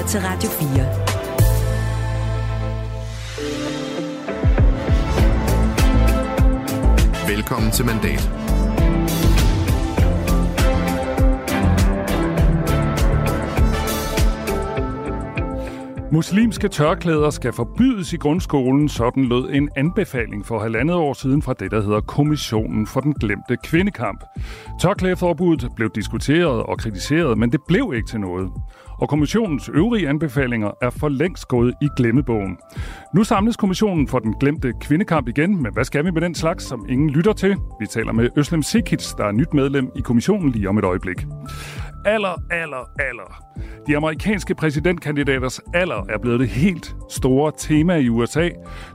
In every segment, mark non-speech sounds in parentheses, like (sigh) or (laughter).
lytter til Radio 4. Velkommen til Mandat. Muslimske tørklæder skal forbydes i grundskolen, sådan lød en anbefaling for halvandet år siden fra det, der hedder Kommissionen for den glemte kvindekamp. Tørklædeforbuddet blev diskuteret og kritiseret, men det blev ikke til noget. Og kommissionens øvrige anbefalinger er for længst gået i glemmebogen. Nu samles kommissionen for den glemte kvindekamp igen, men hvad skal vi med den slags, som ingen lytter til? Vi taler med Øslem Sikic, der er nyt medlem i kommissionen lige om et øjeblik Aller, aller, aller. De amerikanske præsidentkandidaters alder er blevet det helt store tema i USA.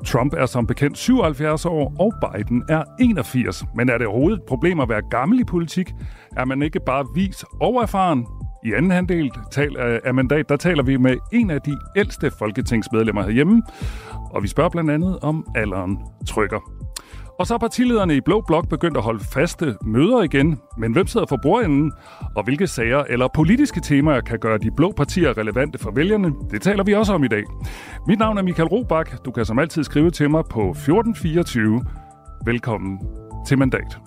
Trump er som bekendt 77 år, og Biden er 81. Men er det overhovedet et problem at være gammel i politik? Er man ikke bare vis og erfaren? I anden halvdel øh, af mandat, der taler vi med en af de ældste folketingsmedlemmer herhjemme, og vi spørger blandt andet om alderen trykker. Og så er partilederne i Blå Blok begyndt at holde faste møder igen. Men hvem sidder for bordenden? Og hvilke sager eller politiske temaer kan gøre de blå partier relevante for vælgerne? Det taler vi også om i dag. Mit navn er Michael Robach. Du kan som altid skrive til mig på 1424. Velkommen til Mandat.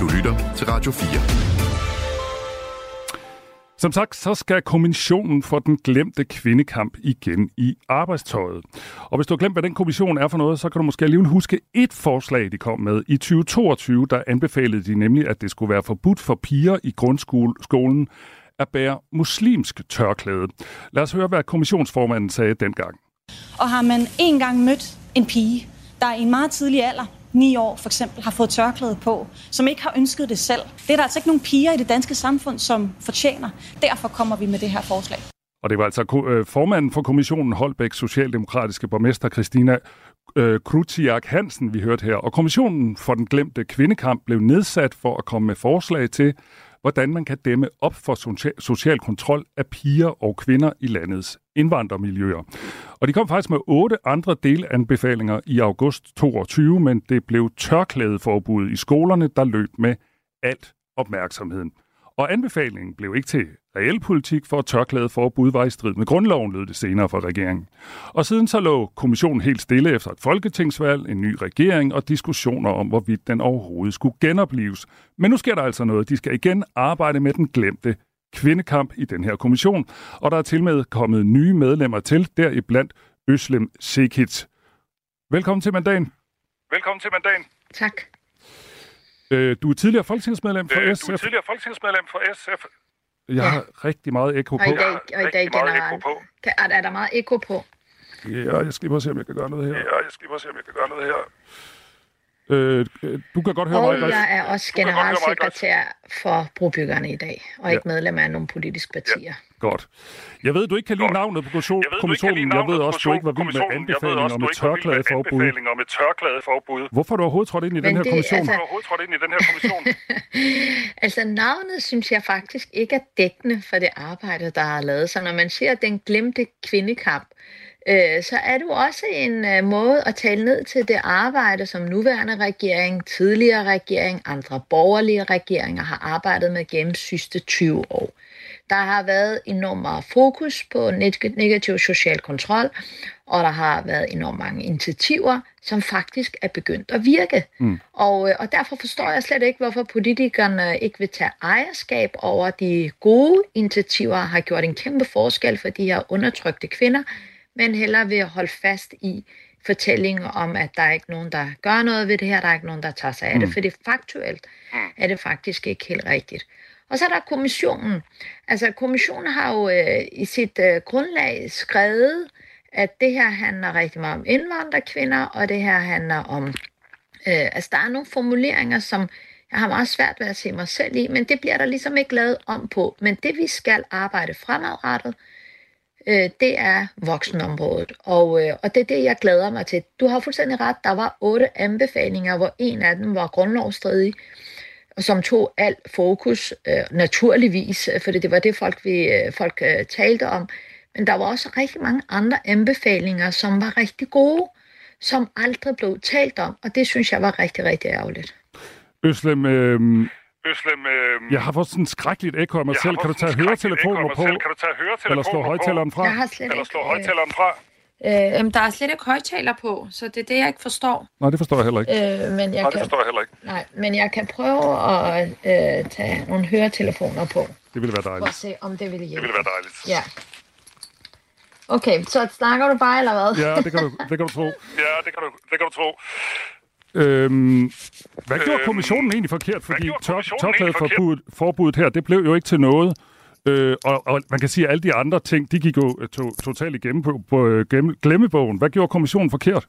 Du lytter til Radio 4. Som sagt, så skal kommissionen for den glemte kvindekamp igen i arbejdstøjet. Og hvis du har glemt, hvad den kommission er for noget, så kan du måske alligevel huske et forslag, de kom med. I 2022, der anbefalede de nemlig, at det skulle være forbudt for piger i grundskolen at bære muslimsk tørklæde. Lad os høre, hvad kommissionsformanden sagde dengang. Og har man engang mødt en pige, der i en meget tidlig alder ni år for eksempel har fået tørklæde på, som ikke har ønsket det selv. Det er der altså ikke nogen piger i det danske samfund, som fortjener. Derfor kommer vi med det her forslag. Og det var altså øh, formanden for kommissionen Holbæk, Socialdemokratiske borgmester Christina øh, Krutiak Hansen, vi hørte her. Og kommissionen for den glemte kvindekamp blev nedsat for at komme med forslag til, hvordan man kan dæmme op for social kontrol af piger og kvinder i landets indvandrermiljøer. Og de kom faktisk med otte andre delanbefalinger i august 22, men det blev tørklædeforbud i skolerne, der løb med alt opmærksomheden. Og anbefalingen blev ikke til reel politik, for tørklædeforbud var i strid med grundloven, lød det senere fra regeringen. Og siden så lå kommissionen helt stille efter et folketingsvalg, en ny regering og diskussioner om, hvorvidt den overhovedet skulle genopleves. Men nu sker der altså noget. De skal igen arbejde med den glemte kvindekamp i den her kommission, og der er til med kommet nye medlemmer til, deriblandt Øslem Sekic. Velkommen til mandagen. Velkommen til mandagen. Tak. Øh, du er tidligere folketingsmedlem for øh, SF. Du er tidligere folketingsmedlem for SF. Jeg ja. har rigtig meget ekko på. Og i dag, og i dag generelt. Er, er der meget ekko på? Ja, jeg skal lige prøve se, om jeg kan gøre noget her. Ja, jeg skal lige prøve se, om jeg kan gøre noget her. Øh, du kan godt høre og mig, Og jeg er også generalsekretær for brobyggerne i dag, og ja. ikke medlem af nogen politiske partier. Ja. Godt. Jeg ved, du ikke kan lide navnet på kommissionen. Jeg ved, jeg ved også, du ikke var vild med anbefalinger om et tørklædeforbud. om et tørklædeforbud. Hvorfor er du overhovedet trådt ind i Men den her det, kommission? Altså... Hvorfor er du overhovedet trådt ind i den her kommission? (laughs) altså, navnet synes jeg faktisk ikke er dækkende for det arbejde, der er lavet. Så når man siger den glemte kvindekamp, øh, så er det jo også en øh, måde at tale ned til det arbejde, som nuværende regering, tidligere regering, andre borgerlige regeringer har arbejdet med gennem sidste 20 år. Der har været enormt meget fokus på negativ social kontrol, og der har været enormt mange initiativer, som faktisk er begyndt at virke. Mm. Og, øh, og derfor forstår jeg slet ikke, hvorfor politikerne ikke vil tage ejerskab over de gode initiativer, har gjort en kæmpe forskel for de her undertrykte kvinder, men hellere vil holde fast i fortællinger om, at der er ikke nogen, der gør noget ved det her, der er ikke nogen, der tager sig af det, mm. for det faktuelt er det faktisk ikke helt rigtigt. Og så er der kommissionen. Altså kommissionen har jo øh, i sit øh, grundlag skrevet, at det her handler rigtig meget om indvandrerkvinder, og det her handler om, øh, altså der er nogle formuleringer, som jeg har meget svært ved at se mig selv i, men det bliver der ligesom ikke lavet om på. Men det vi skal arbejde fremadrettet, øh, det er voksenområdet. Og, øh, og det er det, jeg glæder mig til. Du har fuldstændig ret, der var otte anbefalinger, hvor en af dem var grundlovsstridig som tog alt fokus, øh, naturligvis, for det var det, folk, vi, øh, folk øh, talte om. Men der var også rigtig mange andre anbefalinger, som var rigtig gode, som aldrig blev talt om, og det synes jeg var rigtig, rigtig ærgerligt. Øslem, øh, Øslem... Øh, Jeg har fået sådan en skrækkeligt ekko af mig jeg selv. Kan du tage høretelefoner på? selv. Kan du tage høretelefoner Eller slå højtaleren fra? Jeg har slet Eller ikke... slå Øh, højtaleren fra? øh, jamen, der er slet ikke højtaler på, så det er det, jeg ikke forstår. Nej, det forstår jeg heller ikke. Øh, men, jeg Nej, det kan, forstår jeg heller ikke. nej, men jeg kan prøve at øh, tage nogle høretelefoner på, Det ville være for at dejligt. se, om det vil Det hjælpe. ville være dejligt. Ja. Okay, så snakker du bare, eller hvad? Ja, det kan du, det kan du tro. Ja, det kan du, det kan du tro. Øhm, hvad gjorde Øhm, kommissionen egentlig forkert? Fordi tørklædeforbuddet forbuddet her, det blev jo ikke til noget. Øh, og, og man kan sige, at alle de andre ting, de gik jo øh, to, totalt igennem på, på øh, glemme- glemmebogen. Hvad gjorde kommissionen forkert?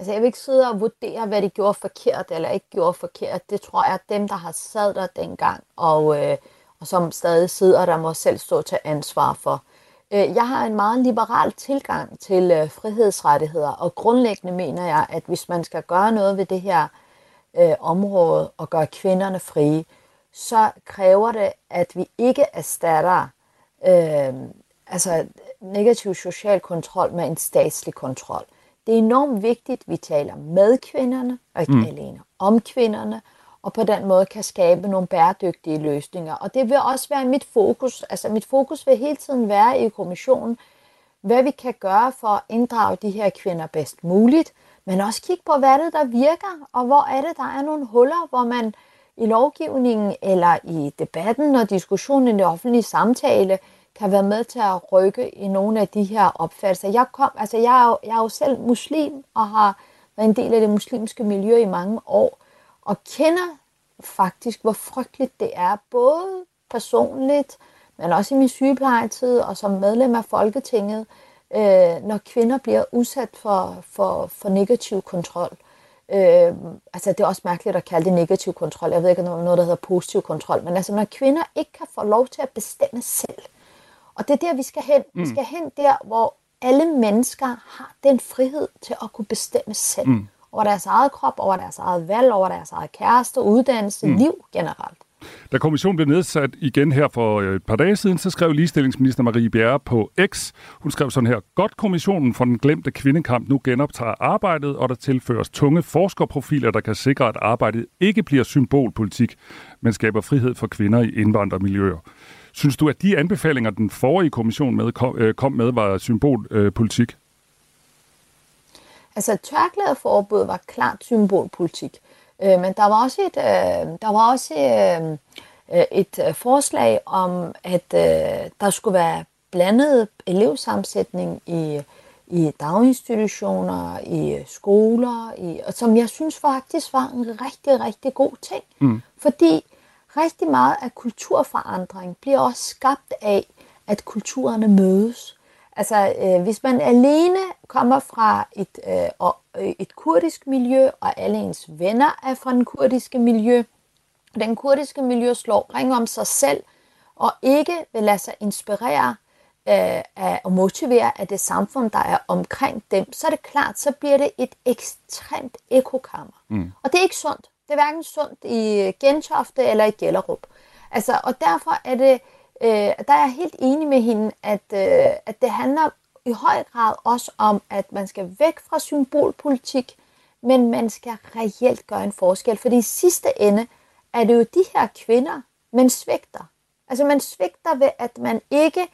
Altså, jeg vil ikke sidde og vurdere, hvad de gjorde forkert eller ikke gjorde forkert. Det tror jeg, at dem, der har sad der dengang, og, øh, og som stadig sidder der, må selv stå til ansvar for. Øh, jeg har en meget liberal tilgang til øh, frihedsrettigheder, og grundlæggende mener jeg, at hvis man skal gøre noget ved det her øh, område og gøre kvinderne frie, så kræver det, at vi ikke erstatter øh, altså negativ social kontrol med en statslig kontrol. Det er enormt vigtigt, at vi taler med kvinderne, og ikke mm. alene om kvinderne, og på den måde kan skabe nogle bæredygtige løsninger. Og det vil også være mit fokus. Altså mit fokus vil hele tiden være i kommissionen, hvad vi kan gøre for at inddrage de her kvinder bedst muligt, men også kigge på, hvad det, der virker, og hvor er det, der er nogle huller, hvor man i lovgivningen eller i debatten og diskussionen i det offentlige samtale kan være med til at rykke i nogle af de her opfattelser. Jeg, kom, altså jeg, er, jo, jeg er jo selv muslim og har været en del af det muslimske miljø i mange år, og kender faktisk, hvor frygteligt det er, både personligt, men også i min sygeplejetid og som medlem af Folketinget, øh, når kvinder bliver udsat for, for, for negativ kontrol. Øh, altså det er også mærkeligt at kalde det negativ kontrol. Jeg ved ikke, om noget, der hedder positiv kontrol. Men altså når kvinder ikke kan få lov til at bestemme selv. Og det er der, vi skal hen. Mm. Vi skal hen der, hvor alle mennesker har den frihed til at kunne bestemme selv. Mm. Over deres eget krop, over deres eget valg, over deres eget kæreste, uddannelse, mm. liv generelt. Da kommissionen blev nedsat igen her for øh, et par dage siden, så skrev ligestillingsminister Marie Bjerre på X. Hun skrev sådan her, godt kommissionen for den glemte kvindekamp nu genoptager arbejdet, og der tilføres tunge forskerprofiler, der kan sikre, at arbejdet ikke bliver symbolpolitik, men skaber frihed for kvinder i indvandrermiljøer. Synes du, at de anbefalinger, den forrige kommission med, kom, øh, kom med, var symbolpolitik? Altså tørklædeforbud var klart symbolpolitik. Øh, men der var også et, øh, der var også, øh, øh, et øh, forslag om, at øh, der skulle være blandet elevsammensætning i, i daginstitutioner, i skoler, i, og som jeg synes faktisk var en rigtig, rigtig god ting. Mm. Fordi rigtig meget af kulturforandring bliver også skabt af, at kulturerne mødes. Altså, øh, hvis man alene kommer fra et, øh, et kurdisk miljø, og alle ens venner er fra den kurdiske miljø, den kurdiske miljø slår ring om sig selv, og ikke vil lade sig inspirere øh, af, og motivere af det samfund, der er omkring dem, så er det klart, så bliver det et ekstremt ekokammer. Mm. Og det er ikke sundt. Det er hverken sundt i Gentofte eller i Gellerup. Altså, og derfor er det, øh, der er jeg helt enig med hende, at, øh, at det handler i høj grad også om, at man skal væk fra symbolpolitik, men man skal reelt gøre en forskel. Fordi i sidste ende er det jo de her kvinder, man svigter. Altså man svigter ved, at man ikke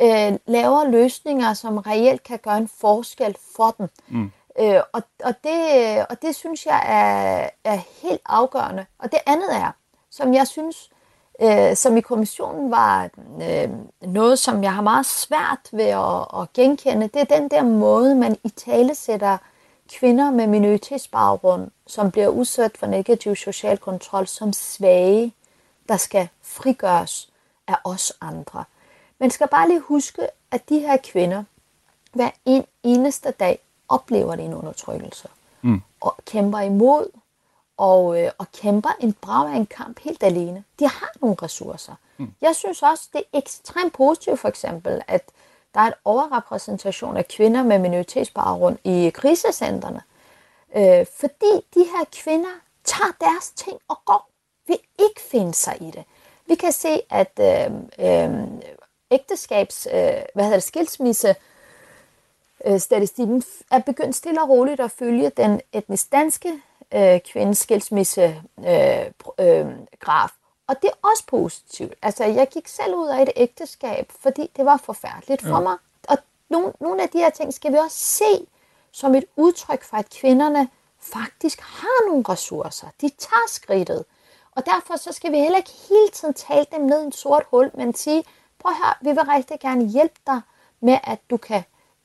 øh, laver løsninger, som reelt kan gøre en forskel for dem. Mm. Øh, og, og, det, og det synes jeg er, er helt afgørende. Og det andet er, som jeg synes, øh, som i kommissionen var øh, noget, som jeg har meget svært ved at, at genkende, det er den der måde, man i tale sætter kvinder med minoritetsbaggrund, som bliver udsat for negativ social kontrol, som svage, der skal frigøres af os andre. Man skal bare lige huske, at de her kvinder hver en eneste dag oplever det en undertrykkelse. Mm. Og kæmper imod, og, øh, og kæmper en brav af en kamp helt alene. De har nogle ressourcer. Mm. Jeg synes også, det er ekstremt positivt for eksempel, at der er en overrepræsentation af kvinder med minoritetsbaggrund i krisecentrene. Øh, fordi de her kvinder tager deres ting og går. Vil ikke finde sig i det. Vi kan se, at øh, øh, ægteskabs, øh, hvad hedder det, skilsmisse, statistikken er begyndt stille og roligt at følge den etnisk danske øh, kvindens skilsmisse øh, øh, graf. Og det er også positivt. Altså, jeg gik selv ud af et ægteskab, fordi det var forfærdeligt for ja. mig. Og nogle, nogle af de her ting skal vi også se som et udtryk for, at kvinderne faktisk har nogle ressourcer. De tager skridtet. Og derfor så skal vi heller ikke hele tiden tale dem ned i en sort hul, men sige, prøv her, vi vil rigtig gerne hjælpe dig med, at du kan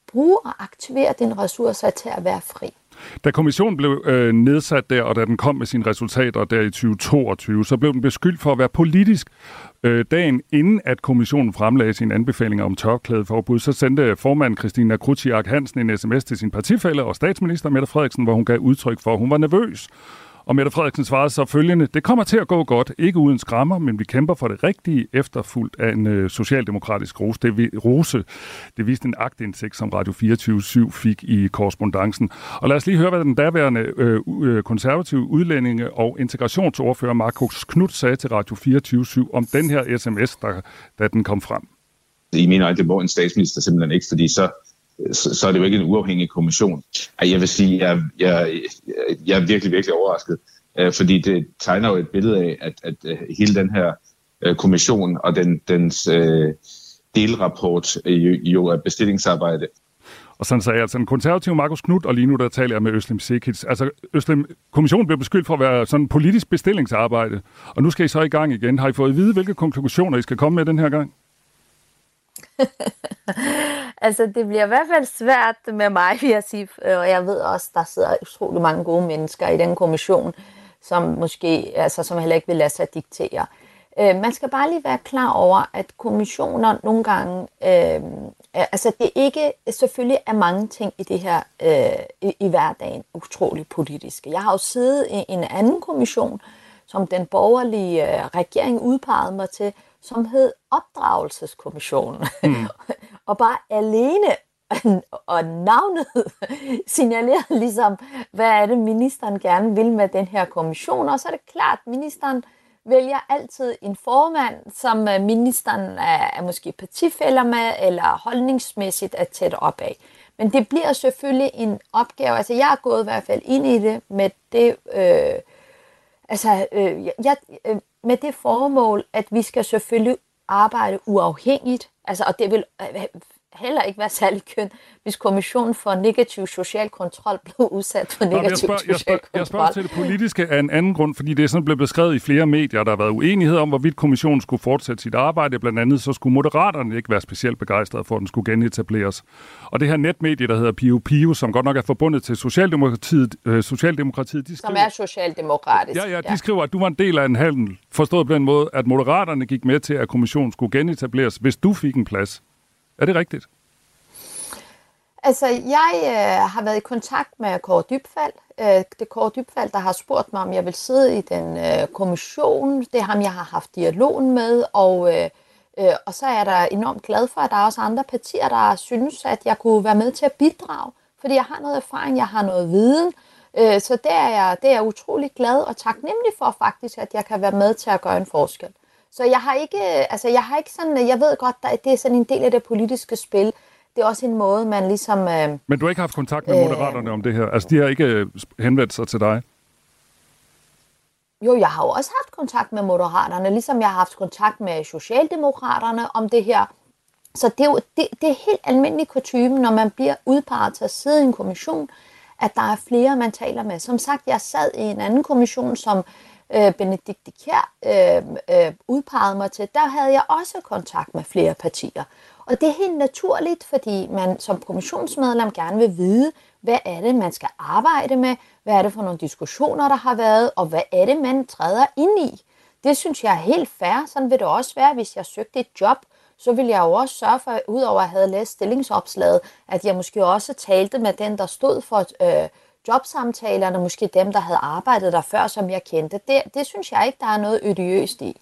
bruge og aktivere dine ressourcer til at være fri. Da kommissionen blev øh, nedsat der, og da den kom med sine resultater der i 2022, så blev den beskyldt for at være politisk. Øh, dagen inden at kommissionen fremlagde sine anbefalinger om tørklædeforbud, så sendte formand Christina Krutiak Hansen en sms til sin partifælle og statsminister Mette Frederiksen, hvor hun gav udtryk for, at hun var nervøs og Mette Frederiksen svarede så følgende, det kommer til at gå godt, ikke uden skrammer, men vi kæmper for det rigtige, efterfuldt af en øh, socialdemokratisk rose. Det, vi, rose. det viste en agtindsigt, som Radio 24 fik i korrespondancen. Og lad os lige høre, hvad den daværende øh, øh konservative udlændinge og integrationsordfører Markus Knudt sagde til Radio 24 om den her sms, der, da den kom frem. I mener, at det må en statsminister simpelthen ikke, fordi så så, så er det jo ikke en uafhængig kommission. Jeg vil sige, jeg, jeg, jeg er virkelig, virkelig overrasket, øh, fordi det tegner jo et billede af, at, at øh, hele den her øh, kommission og den, dens øh, delrapport jo, jo er bestillingsarbejde. Og sådan sagde jeg altså en konservativ Markus Knudt, og lige nu der taler jeg med Øslem Sikic. Altså, Øslem, kommissionen blev beskyldt for at være sådan politisk bestillingsarbejde, og nu skal I så i gang igen. Har I fået at vide, hvilke konklusioner I skal komme med den her gang? (laughs) altså, det bliver i hvert fald svært med mig, vil jeg sige. Og jeg ved også, der sidder utrolig mange gode mennesker i den kommission, som måske, altså, som heller ikke vil lade sig diktere. Øh, man skal bare lige være klar over, at kommissioner nogle gange, øh, altså det er ikke, selvfølgelig er mange ting i det her, øh, i, i hverdagen utrolig politiske. Jeg har jo siddet i en anden kommission, som den borgerlige øh, regering udpegede mig til, som hed Opdragelseskommissionen. Mm. (laughs) og bare alene (laughs) og navnet (laughs) signalerede ligesom, hvad er det, ministeren gerne vil med den her kommission. Og så er det klart, at ministeren vælger altid en formand, som øh, ministeren er, er måske partifælder med, eller holdningsmæssigt er tæt op af. Men det bliver selvfølgelig en opgave. Altså jeg er gået i hvert fald ind i det med det, øh, altså, øh, jeg, øh, med det formål, at vi skal selvfølgelig arbejde uafhængigt, altså, og det vil øh, heller ikke være særlig køn, hvis kommissionen for negativ social kontrol blev udsat for negativ jeg spørger, social jeg spørger, kontrol. Jeg spørger til det politiske af en anden grund, fordi det er sådan blevet beskrevet i flere medier, der har været uenighed om, hvorvidt kommissionen skulle fortsætte sit arbejde. Blandt andet så skulle moderaterne ikke være specielt begejstrede for, at den skulle genetableres. Og det her netmedie, der hedder Pio Pio, som godt nok er forbundet til Socialdemokratiet, øh, Socialdemokratiet de skriver, som er socialdemokratisk. Ja, ja, de ja. skriver, at du var en del af en handel, forstået på den måde, at moderaterne gik med til, at kommissionen skulle genetableres, hvis du fik en plads. Er det rigtigt? Altså, jeg øh, har været i kontakt med Kåre Dybfald. Øh, det er Kåre Dybfald, der har spurgt mig, om jeg vil sidde i den øh, kommission. Det er ham, jeg har haft dialogen med, og, øh, øh, og så er jeg da enormt glad for, at der er også andre partier, der synes, at jeg kunne være med til at bidrage, fordi jeg har noget erfaring, jeg har noget viden, øh, så det er, jeg, det er jeg utrolig glad og taknemmelig for faktisk, at jeg kan være med til at gøre en forskel. Så jeg har ikke, altså jeg har ikke sådan, jeg ved godt, at det er sådan en del af det politiske spil, det er også en måde, man ligesom... Øh, Men du har ikke haft kontakt med moderaterne øh, om det her? Altså, de har ikke øh, henvendt sig til dig? Jo, jeg har jo også haft kontakt med moderaterne, ligesom jeg har haft kontakt med Socialdemokraterne om det her. Så det er jo det, det er helt almindelig kutume, når man bliver udpeget til at sidde i en kommission, at der er flere, man taler med. Som sagt, jeg sad i en anden kommission, som øh, Benedikte Kjær øh, øh, udpegede mig til. Der havde jeg også kontakt med flere partier. Og det er helt naturligt, fordi man som kommissionsmedlem gerne vil vide, hvad er det, man skal arbejde med, hvad er det for nogle diskussioner, der har været, og hvad er det, man træder ind i. Det synes jeg er helt fair. Sådan vil det også være, hvis jeg søgte et job, så ville jeg jo også sørge for, udover at jeg havde læst stillingsopslaget, at jeg måske også talte med den, der stod for øh, jobsamtalerne, måske dem, der havde arbejdet der før, som jeg kendte. Det, det synes jeg ikke, der er noget ødiøst i.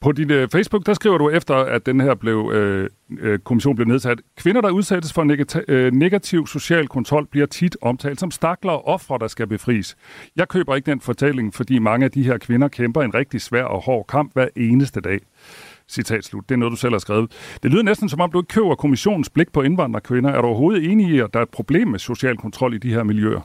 På din øh, Facebook, der skriver du efter, at den her blev, øh, øh, kommission blev nedsat. Kvinder, der udsættes for negati- øh, negativ social kontrol, bliver tit omtalt som stakler og ofre, der skal befries. Jeg køber ikke den fortælling, fordi mange af de her kvinder kæmper en rigtig svær og hård kamp hver eneste dag. Citat slut. Det er noget, du selv har skrevet. Det lyder næsten som om, du ikke køber kommissionens blik på indvandrerkvinder. Er du overhovedet enig i, at der er et problem med social kontrol i de her miljøer?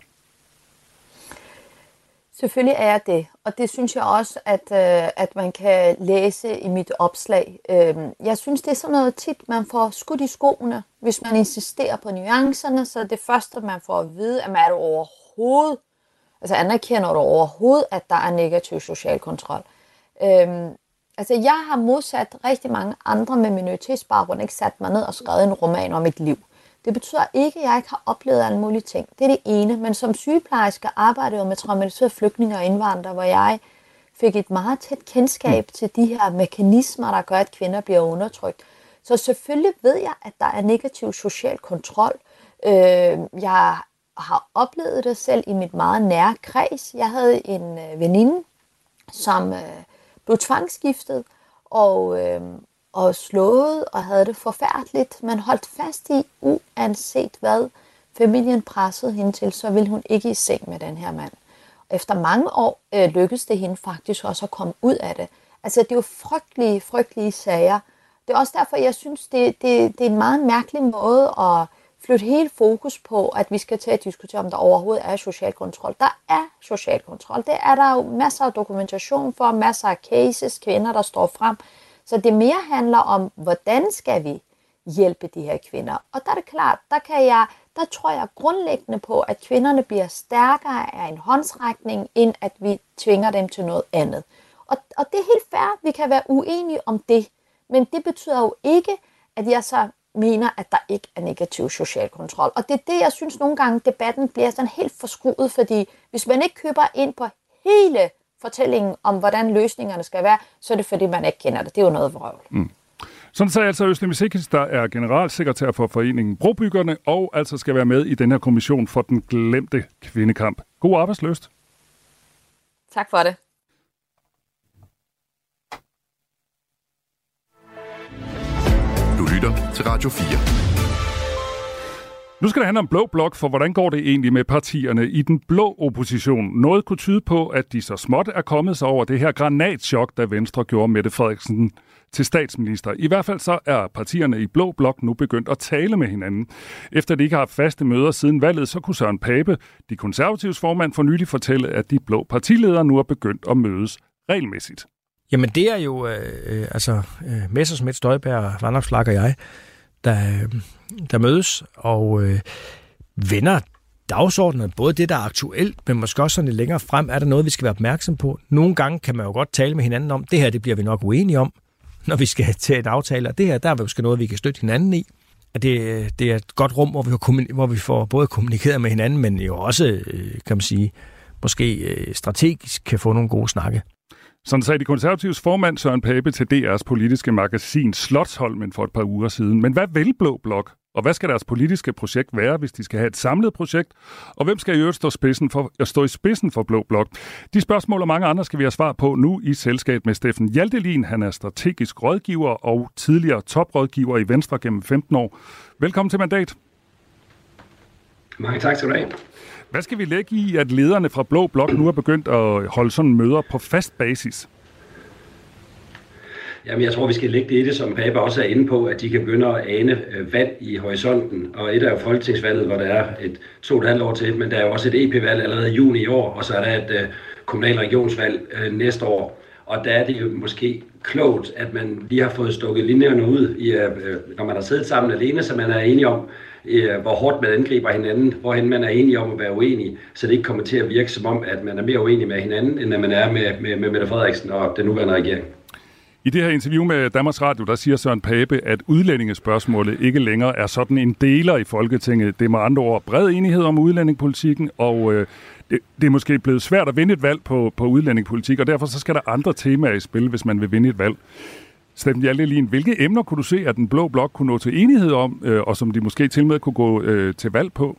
Selvfølgelig er jeg det, og det synes jeg også, at, øh, at man kan læse i mit opslag. Øh, jeg synes, det er sådan noget tit, man får skudt i skoene. Hvis man insisterer på nuancerne, så det første, man får at vide, at man er overhovedet, altså anerkender du overhovedet, at der er negativ social kontrol. Øh, altså jeg har modsat rigtig mange andre med minoritetsbaggrund ikke sat mig ned og skrevet en roman om mit liv. Det betyder ikke, at jeg ikke har oplevet alle mulige ting. Det er det ene. Men som sygeplejerske arbejdede jeg med traumatiserede flygtninge og indvandrere, hvor jeg fik et meget tæt kendskab mm. til de her mekanismer, der gør, at kvinder bliver undertrykt. Så selvfølgelig ved jeg, at der er negativ social kontrol. Øh, jeg har oplevet det selv i mit meget nære kreds. Jeg havde en øh, veninde, som øh, blev tvangsgiftet og, øh, og slået og havde det forfærdeligt, men holdt fast i, uanset hvad familien pressede hende til, så ville hun ikke i seng med den her mand. Efter mange år øh, lykkedes det hende faktisk også at komme ud af det. Altså det er jo frygtelige, frygtelige sager. Det er også derfor, jeg synes, det, det, det er en meget mærkelig måde at flytte hele fokus på, at vi skal til at diskutere, om der overhovedet er social kontrol. Der er social kontrol. Det er der jo masser af dokumentation for, masser af cases, kvinder, der står frem. Så det mere handler om, hvordan skal vi hjælpe de her kvinder. Og der er det klart, der, kan jeg, der tror jeg grundlæggende på, at kvinderne bliver stærkere af en håndsrækning, end at vi tvinger dem til noget andet. Og, og det er helt fair, vi kan være uenige om det. Men det betyder jo ikke, at jeg så mener, at der ikke er negativ social kontrol. Og det er det, jeg synes nogle gange, debatten bliver sådan helt forskruet, fordi hvis man ikke køber ind på hele fortællingen om, hvordan løsningerne skal være, så er det fordi, man ikke kender det. Det er jo noget vrøvl. Mm. Sådan sagde altså Øslem Sikis, der er generalsekretær for foreningen Brobyggerne, og altså skal være med i den her kommission for den glemte kvindekamp. God arbejdsløst. Tak for det. Lytter til Radio 4. Nu skal det handle om Blå Blok, for hvordan går det egentlig med partierne i den blå opposition? Noget kunne tyde på, at de så småt er kommet sig over det her granatschok, da Venstre gjorde Mette Frederiksen til statsminister. I hvert fald så er partierne i Blå Blok nu begyndt at tale med hinanden. Efter de ikke har haft faste møder siden valget, så kunne Søren Pape, de konservatives formand, for nylig fortælle, at de blå partiledere nu er begyndt at mødes regelmæssigt. Jamen det er jo, øh, øh altså øh, Messersmith, Støjberg, Vandopslag og jeg, der, øh, der mødes og øh, vender dagsordenen, både det, der er aktuelt, men måske også sådan lidt længere frem, er der noget, vi skal være opmærksom på. Nogle gange kan man jo godt tale med hinanden om, det her, det bliver vi nok uenige om, når vi skal til et aftale, og det her, der er måske noget, vi kan støtte hinanden i. At det, øh, det er et godt rum, hvor vi, hvor vi får både kommunikeret med hinanden, men jo også, kan man sige, måske strategisk kan få nogle gode snakke. Sådan sagde de konservatives formand Søren Pape til DR's politiske magasin Slotsholmen for et par uger siden. Men hvad vil Blå Blok? Og hvad skal deres politiske projekt være, hvis de skal have et samlet projekt? Og hvem skal i øvrigt stå, spidsen for, at stå i spidsen for Blå Blok? De spørgsmål og mange andre skal vi have svar på nu i selskab med Steffen Hjaltelin. Han er strategisk rådgiver og tidligere toprådgiver i Venstre gennem 15 år. Velkommen til Mandat. Mange tak skal du have. Hvad skal vi lægge i, at lederne fra Blå Blok nu er begyndt at holde sådan møder på fast basis? Jamen, jeg tror, vi skal lægge det i det, som Pape også er inde på, at de kan begynde at ane vand valg i horisonten. Og et er jo folketingsvalget, hvor der er et to og et halvt år til, men der er jo også et EP-valg allerede i juni i år, og så er der et uh, kommunal regionsvalg øh, næste år. Og der er det jo måske klogt, at man lige har fået stukket linjerne ud, i, når man har siddet sammen alene, så man er enige om, uh, hvor hårdt man angriber hinanden, hvorhen man er enige om at være uenig, så det ikke kommer til at virke som om, at man er mere uenig med hinanden, end at man er med, med, med Mette Frederiksen og den nuværende regering. I det her interview med Danmarks Radio, der siger Søren Pape, at udlændingespørgsmålet ikke længere er sådan en deler i Folketinget. Det er med andre ord bred enighed om udlændingepolitikken, og øh, det, det er måske blevet svært at vinde et valg på, på udlændingepolitik, og derfor så skal der andre temaer i spil, hvis man vil vinde et valg. Steffen Hjaltelin, hvilke emner kunne du se, at den blå blok kunne nå til enighed om, øh, og som de måske til med kunne gå øh, til valg på?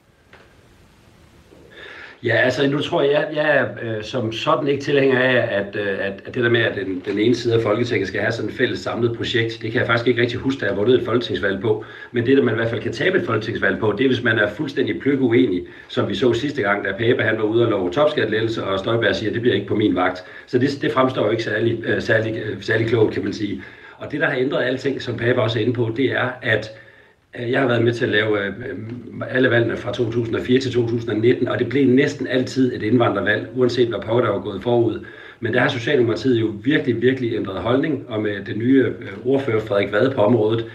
Ja, altså nu tror jeg, jeg er øh, som sådan ikke tilhænger af, at, øh, at, at det der med, at den, den ene side af Folketinget skal have sådan et fælles samlet projekt, det kan jeg faktisk ikke rigtig huske, der jeg vundet et folketingsvalg på. Men det, der man i hvert fald kan tabe et folketingsvalg på, det er, hvis man er fuldstændig pløk uenig, som vi så sidste gang, da Pape han var ude og love topskattelettelse, og Støjberg siger, at det bliver ikke på min vagt. Så det, det fremstår jo ikke særlig, øh, særlig, øh, særlig klogt, kan man sige. Og det, der har ændret alting, som Pape også er inde på, det er, at øh, jeg har været med til at lave øh, øh, alle valgene fra 2004 til 2019, og det blev næsten altid et indvandrervalg, uanset hvad på der var gået forud. Men der har Socialdemokratiet jo virkelig, virkelig ændret holdning, og med den nye ordfører Frederik Vade på området,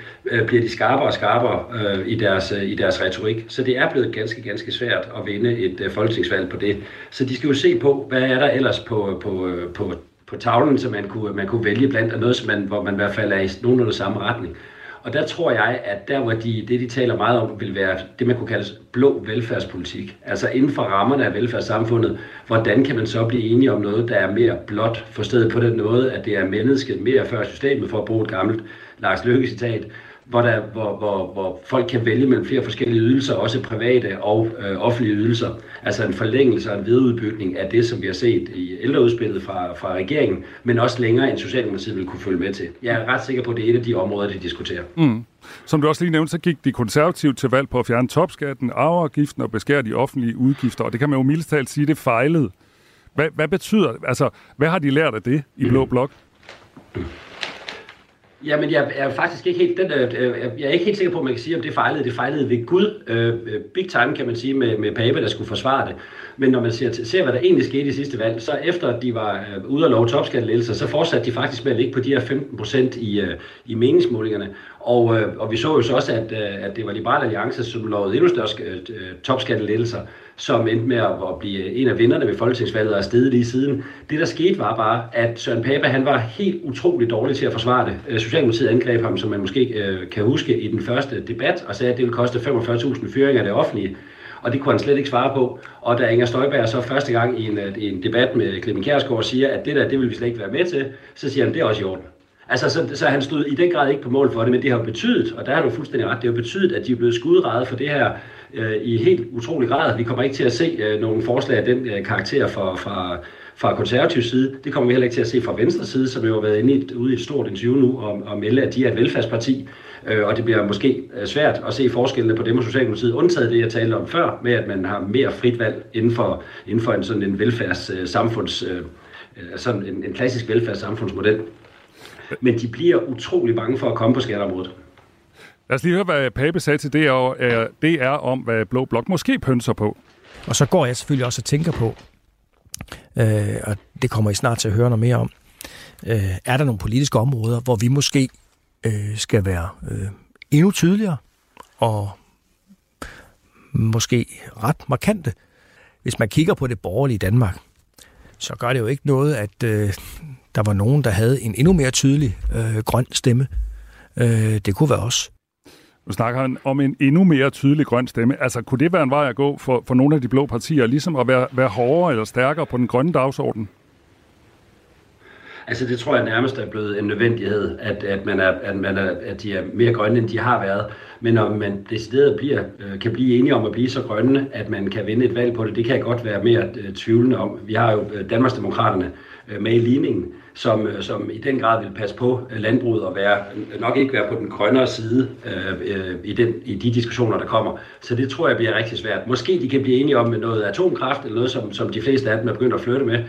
bliver de skarpere og skarpere i deres, i deres retorik. Så det er blevet ganske, ganske svært at vinde et folketingsvalg på det. Så de skal jo se på, hvad er der ellers på, på, på, på tavlen, som man kunne, man kunne vælge blandt, og noget, som man, hvor man i hvert fald er i nogenlunde samme retning. Og der tror jeg, at der hvor de, det de taler meget om, vil være det, man kunne kalde blå velfærdspolitik. Altså inden for rammerne af velfærdssamfundet, hvordan kan man så blive enige om noget, der er mere blot, forstået på den måde, at det er mennesket mere før systemet, for at bruge et gammelt Lars Løkke citat, hvor, der, hvor, hvor, hvor folk kan vælge mellem flere forskellige ydelser, også private og øh, offentlige ydelser. Altså en forlængelse og en videreudbygning af det, som vi har set i ældreudspillet fra, fra regeringen, men også længere end Socialdemokratiet vil kunne følge med til. Jeg er ret sikker på, at det er et af de områder, de diskuterer. Mm. Som du også lige nævnte, så gik de konservative til valg på at fjerne topskatten, arveafgiften og beskære de offentlige udgifter, og det kan man jo mildest talt sige, det fejlede. Hvad, hvad betyder, altså, hvad har de lært af det i Blå Blok? Jamen, jeg er faktisk ikke helt, den, øh, øh, jeg er ikke helt sikker på, at man kan sige, om det fejlede. Det fejlede ved Gud. Øh, øh, big time, kan man sige, med, med Pape, der skulle forsvare det. Men når man ser, ser, hvad der egentlig skete i sidste valg, så efter at de var øh, ude at love topskattelettelser, så fortsatte de faktisk med at ligge på de her 15 procent i, øh, i meningsmålingerne. Og, øh, og vi så jo så også, at, øh, at det var Liberale Alliance, som lovede endnu større øh, topskattelettelser som endte med at blive en af vinderne ved folketingsvalget og er stedet lige siden. Det, der skete, var bare, at Søren Pape, han var helt utrolig dårlig til at forsvare det. Øh, Socialdemokratiet angreb ham, som man måske øh, kan huske, i den første debat, og sagde, at det ville koste 45.000 fyringer af det offentlige. Og det kunne han slet ikke svare på. Og da Inger Støjberg så første gang i en, øh, i en debat med Clemen Kjærsgaard siger, at det der, det vil vi slet ikke være med til, så siger han, det er også i orden. Altså, så, så han stod i den grad ikke på mål for det, men det har betydet, og der har du fuldstændig ret, det har betydet, at de er blevet skudrejet for det her øh, i helt utrolig grad. Vi kommer ikke til at se øh, nogle forslag af den øh, karakter fra, fra, fra konservativ side. Det kommer vi heller ikke til at se fra venstre side, som jo har været inde i et, ude i et stort interview nu og, og melde, at de er et velfærdsparti. Øh, og det bliver måske øh, svært at se forskellene på dem og Socialdemokratiet, undtaget det, jeg talte om før, med at man har mere frit valg inden for, inden for en sådan en velfærdssamfunds, øh, øh, øh, sådan en, en klassisk velfærdssamfundsmodel. Men de bliver utrolig bange for at komme på skatteområdet. Lad os lige høre, hvad Pape sagde til det er, øh, det er om, hvad Blå Blok måske pønser på. Og så går jeg selvfølgelig også og tænker på, øh, og det kommer I snart til at høre noget mere om, øh, er der nogle politiske områder, hvor vi måske øh, skal være øh, endnu tydeligere og måske ret markante. Hvis man kigger på det borgerlige Danmark, så gør det jo ikke noget, at øh, der var nogen, der havde en endnu mere tydelig øh, grøn stemme. Øh, det kunne være os. Nu snakker han om en endnu mere tydelig grøn stemme. Altså, kunne det være en vej at gå for, for nogle af de blå partier, ligesom at være, være hårdere eller stærkere på den grønne dagsorden? Altså det tror jeg nærmest er blevet en nødvendighed, at, at, man er, at, man er, at de er mere grønne, end de har været. Men om man decideret bliver, øh, kan blive enige om at blive så grønne, at man kan vinde et valg på det, det kan jeg godt være mere øh, tvivlende om. Vi har jo øh, Danmarksdemokraterne med i ligningen, som, øh, som i den grad vil passe på øh, landbruget og være, nok ikke være på den grønnere side øh, øh, i, den, i de diskussioner, der kommer. Så det tror jeg bliver rigtig svært. Måske de kan blive enige om noget atomkraft, eller noget, som, som de fleste af dem er begyndt at flytte med.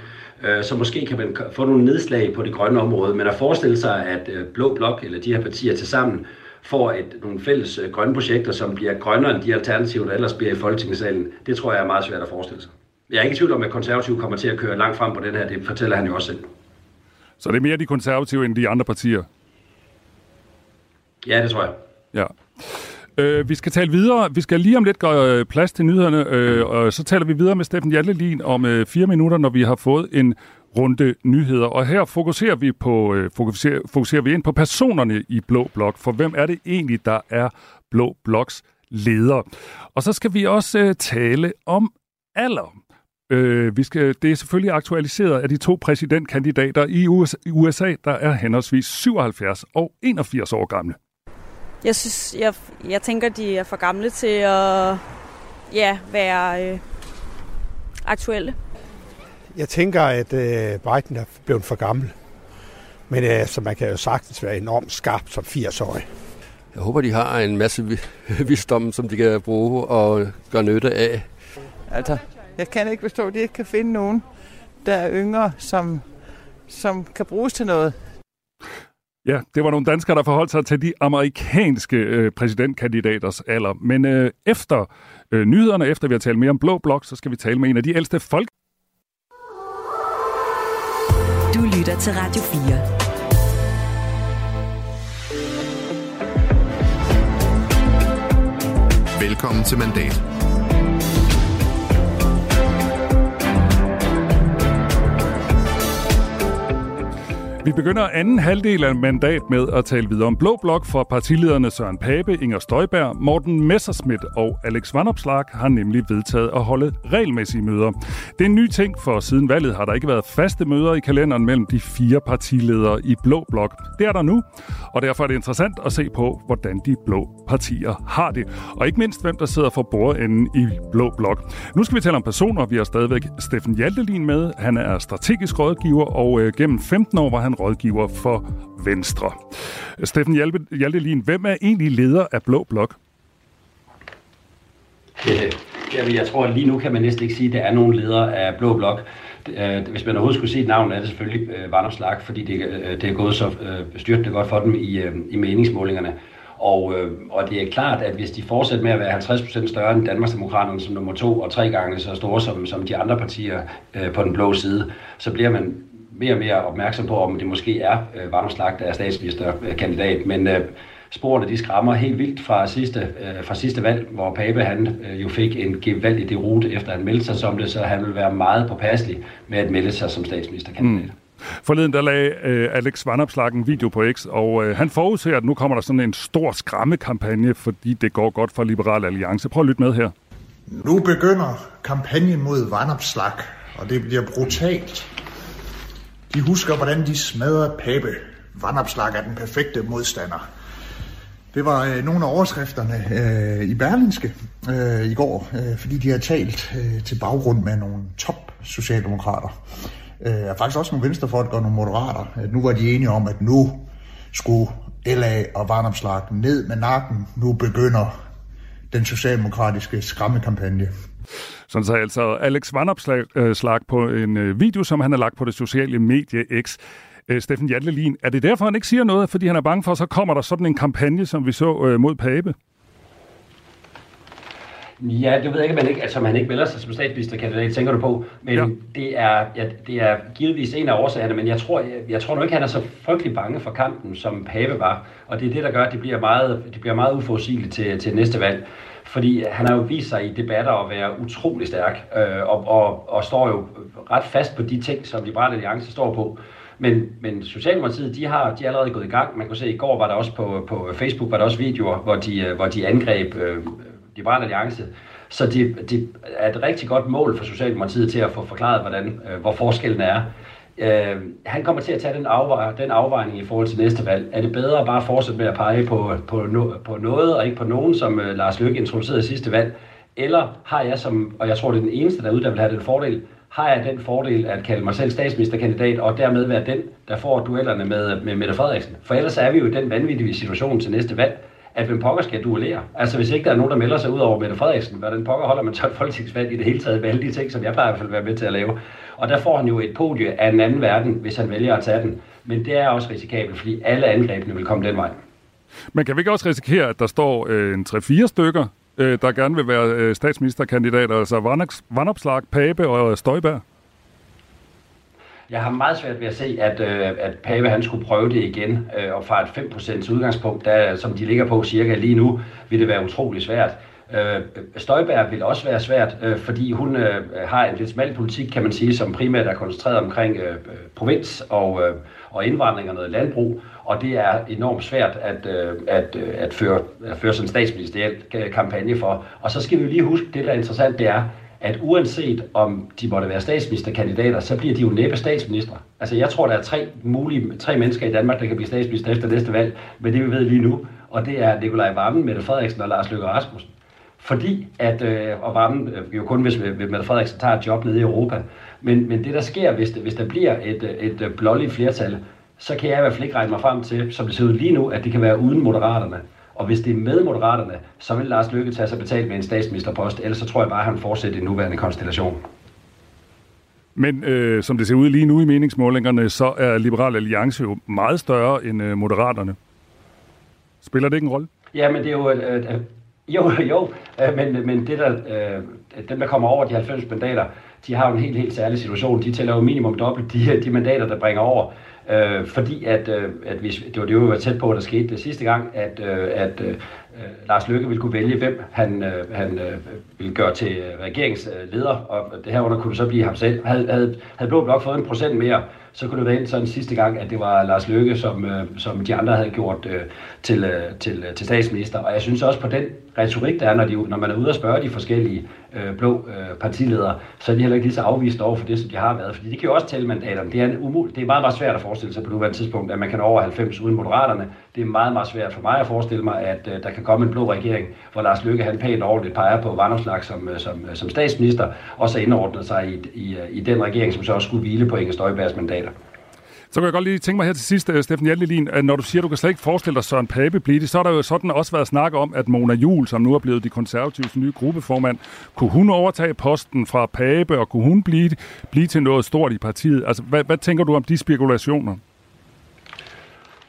Øh, så måske kan man få nogle nedslag på det grønne område. Men at forestille sig, at øh, Blå Blok eller de her partier til sammen får et, nogle fælles øh, grønne projekter, som bliver grønnere end de alternativer, der ellers bliver i Folketingssalen, det tror jeg er meget svært at forestille sig. Jeg er ikke i tvivl om, at konservative kommer til at køre langt frem på den her. Det fortæller han jo også selv. Så det er mere de konservative end de andre partier? Ja, det tror jeg. Ja. Øh, vi skal tale videre. Vi skal lige om lidt gøre plads til nyhederne, øh, og så taler vi videre med Steffen Jallelin om øh, fire minutter, når vi har fået en runde nyheder. Og her fokuserer vi, på, øh, fokuserer, fokuserer vi ind på personerne i Blå Blok, for hvem er det egentlig, der er Blå Bloks leder? Og så skal vi også øh, tale om alder. Øh, vi skal, det er selvfølgelig aktualiseret af de to præsidentkandidater i USA, der er henholdsvis 77 og 81 år gamle. Jeg synes, jeg, jeg tænker, de er for gamle til at ja, være øh, aktuelle. Jeg tænker, at øh, Biden er blevet for gammel. Men øh, så man kan jo sagtens være enormt skarp som 80-årig. Jeg håber, de har en masse (laughs) visdom, som de kan bruge og gøre nytte af. Altså, jeg kan ikke forstå, at de ikke kan finde nogen, der er yngre, som, som kan bruges til noget. Ja, det var nogle danskere, der forholdt sig til de amerikanske øh, præsidentkandidaters alder. Men øh, efter øh, nyhederne, efter vi har talt mere om Blå Blok, så skal vi tale med en af de ældste folk. Du lytter til Radio 4. Velkommen til Mandat. Vi begynder anden halvdel af mandat med at tale videre om Blå Blok for partilederne Søren Pape, Inger Støjberg, Morten Messerschmidt og Alex Vanopslag har nemlig vedtaget at holde regelmæssige møder. Det er en ny ting, for siden valget har der ikke været faste møder i kalenderen mellem de fire partiledere i Blå Blok. Det er der nu, og derfor er det interessant at se på, hvordan de blå partier har det. Og ikke mindst, hvem der sidder for bordenden i Blå Blok. Nu skal vi tale om personer. Vi har stadigvæk Steffen Hjaltelin med. Han er strategisk rådgiver, og øh, gennem 15 år var han rådgiver for Venstre. Steffen Hjaltelin, hvem er egentlig leder af Blå Blok? Jeg tror, at lige nu kan man næsten ikke sige, at der er nogen leder af Blå Blok. Øh, hvis man overhovedet skulle se et navn, er det selvfølgelig øh, Varnum fordi det, øh, det er gået så styrtende godt for dem i, i meningsmålingerne. Og, øh, og det er klart, at hvis de fortsætter med at være 50% større end Danmarksdemokraterne som nummer to, og tre gange så store som, som de andre partier øh, på den blå side, så bliver man mere og mere opmærksom på, om det måske er øh, Varnum Slag, der er statsministerkandidat. Men øh, sporene de skræmmer helt vildt fra sidste, øh, fra sidste valg, hvor Pape han øh, jo fik en gevaldig derute efter han meldte sig som det, så han vil være meget påpasselig med at melde sig som statsministerkandidat. Mm. Forleden der lagde øh, Alex Vanopslag en video på X, og øh, han forudser, at nu kommer der sådan en stor skræmmekampagne, fordi det går godt for Liberal Alliance. Prøv at lytte med her. Nu begynder kampagnen mod Vanopslag, og det bliver brutalt. De husker, hvordan de smadrede Pape. Vandopslag er den perfekte modstander. Det var øh, nogle af overskrifterne øh, i Berlinske øh, i går, øh, fordi de har talt øh, til baggrund med nogle top socialdemokrater. Øh, faktisk også nogle venstrefolk og nogle moderater. Øh, nu var de enige om, at nu skulle LA og Varnopslag ned med nakken. Nu begynder den socialdemokratiske skræmmekampagne. Sådan så altså Alex Vanopslag øh, på en øh, video, som han har lagt på det sociale medie X. Steffen Jantelin, er det derfor, han ikke siger noget, fordi han er bange for, så kommer der sådan en kampagne, som vi så mod Pape? Ja, det ved jeg ikke, man ikke, altså man ikke melder sig som statsministerkandidat, tænker du på. Men ja. det, er, ja, det er givetvis en af årsagerne, men jeg tror, jeg, jeg tror nu ikke, han er så frygtelig bange for kampen, som Pape var. Og det er det, der gør, at det bliver meget, det bliver meget uforudsigeligt til, til næste valg. Fordi han har jo vist sig i debatter at være utrolig stærk, øh, og, og, og står jo ret fast på de ting, som Liberale Alliance står på. Men, men Socialdemokratiet, de har, de er allerede gået i gang. Man kunne se, at i går var der også på, på Facebook var der også videoer, hvor de, øh, hvor de angreb øh, Liberale Alliance. Så det, det er et rigtig godt mål for Socialdemokratiet til at få forklaret, hvordan, øh, hvor forskellen er. Øh, han kommer til at tage den, afvej, den afvejning i forhold til næste valg. Er det bedre at bare fortsætte med at pege på, på, no, på noget og ikke på nogen, som øh, Lars Løkke introducerede i sidste valg? Eller har jeg som, og jeg tror det er den eneste derude, der vil have den fordel, har jeg den fordel at kalde mig selv statsministerkandidat, og dermed være den, der får duellerne med, med Mette Frederiksen. For ellers er vi jo i den vanvittige situation til næste valg, at hvem pokker skal duellere. Altså hvis ikke der er nogen, der melder sig ud over Mette Frederiksen, hvordan pokker holder man så et folketingsvalg i det hele taget med alle de ting, som jeg plejer i hvert fald være med til at lave. Og der får han jo et podie af en anden verden, hvis han vælger at tage den. Men det er også risikabelt, fordi alle angrebene vil komme den vej. Men kan vi ikke også risikere, at der står øh, en 3-4 stykker, øh, der gerne vil være øh, statsministerkandidater, altså Vandopslag, Pape og Støjberg? Jeg har meget svært ved at se, at, øh, at Pave han skulle prøve det igen, øh, og fra et 5% udgangspunkt, der, som de ligger på cirka lige nu, vil det være utrolig svært. Øh, Støjberg vil også være svært, øh, fordi hun øh, har en lidt smal politik, kan man sige, som primært er koncentreret omkring øh, provins og, øh, og indvandring og noget landbrug, og det er enormt svært at, øh, at, øh, at, føre, at føre sådan en statsministeriel øh, kampagne for. Og så skal vi lige huske, det der er interessant, det er, at uanset om de måtte være statsministerkandidater, så bliver de jo næppe statsminister. Altså jeg tror, der er tre mulige, tre mennesker i Danmark, der kan blive statsminister efter næste valg, men det vi ved lige nu, og det er Nikolaj Vammen, Mette Frederiksen og Lars Løkke Rasmussen. Fordi at, øh, og Vammen øh, jo kun hvis, hvis Mette Frederiksen tager et job nede i Europa, men, men det der sker, hvis, det, hvis der bliver et, et, et blåligt flertal, så kan jeg i hvert fald ikke regne mig frem til, som det ser ud lige nu, at det kan være uden moderaterne. Og hvis det er med Moderaterne, så vil Lars Løkke tage sig betalt med en statsministerpost, ellers så tror jeg bare, at han fortsætter i den nuværende konstellation. Men øh, som det ser ud lige nu i meningsmålingerne, så er Liberal Alliance jo meget større end øh, Moderaterne. Spiller det ikke en rolle? Ja, men det er jo... Øh, øh, jo, (laughs) jo, øh, men, men det der, øh, dem, der kommer over de 90 mandater, de har jo en helt, helt særlig situation. De tæller jo minimum dobbelt de, de mandater, der bringer over. Øh, fordi at, øh, at hvis, det var det, vi var tæt på, der skete det sidste gang, at, øh, at øh, øh, Lars Løkke ville kunne vælge, hvem han, øh, han øh, ville gøre til øh, regeringsleder, og det her under kunne så blive ham selv. Havde, havde, havde Blå Blok fået en procent mere, så kunne det være sådan sidste gang, at det var Lars Løkke, som, øh, som de andre havde gjort øh, til, øh, til, øh, til statsminister. Og jeg synes også på den retorik, der er, når, de, når man er ude og spørge de forskellige øh, blå øh, partiledere, så er de heller ikke lige så afvist over for det, som de har været. Fordi de kan jo også tælle mandaterne. Det er, en umul- det er meget, meget svært at forestille sig på nuværende tidspunkt, at man kan over 90 uden moderaterne. Det er meget, meget svært for mig at forestille mig, at øh, der kan komme en blå regering, hvor Lars Løkke han pænt ordentligt peger på Vandopslag som, øh, som, øh, som statsminister, og så indordner sig i, i, øh, i den regering, som så også skulle hvile på Inger Støjbergs mandater. Så kan jeg godt lige tænke mig her til sidst, øh, Steffen Jallelin, at øh, når du siger, at du kan slet ikke forestille dig Søren Pape blive det, så har der jo sådan også været snak om, at Mona Jul, som nu er blevet de konservatives nye gruppeformand, kunne hun overtage posten fra Pape, og kunne hun blive, blive til noget stort i partiet? Altså, hvad, hvad tænker du om de spekulationer?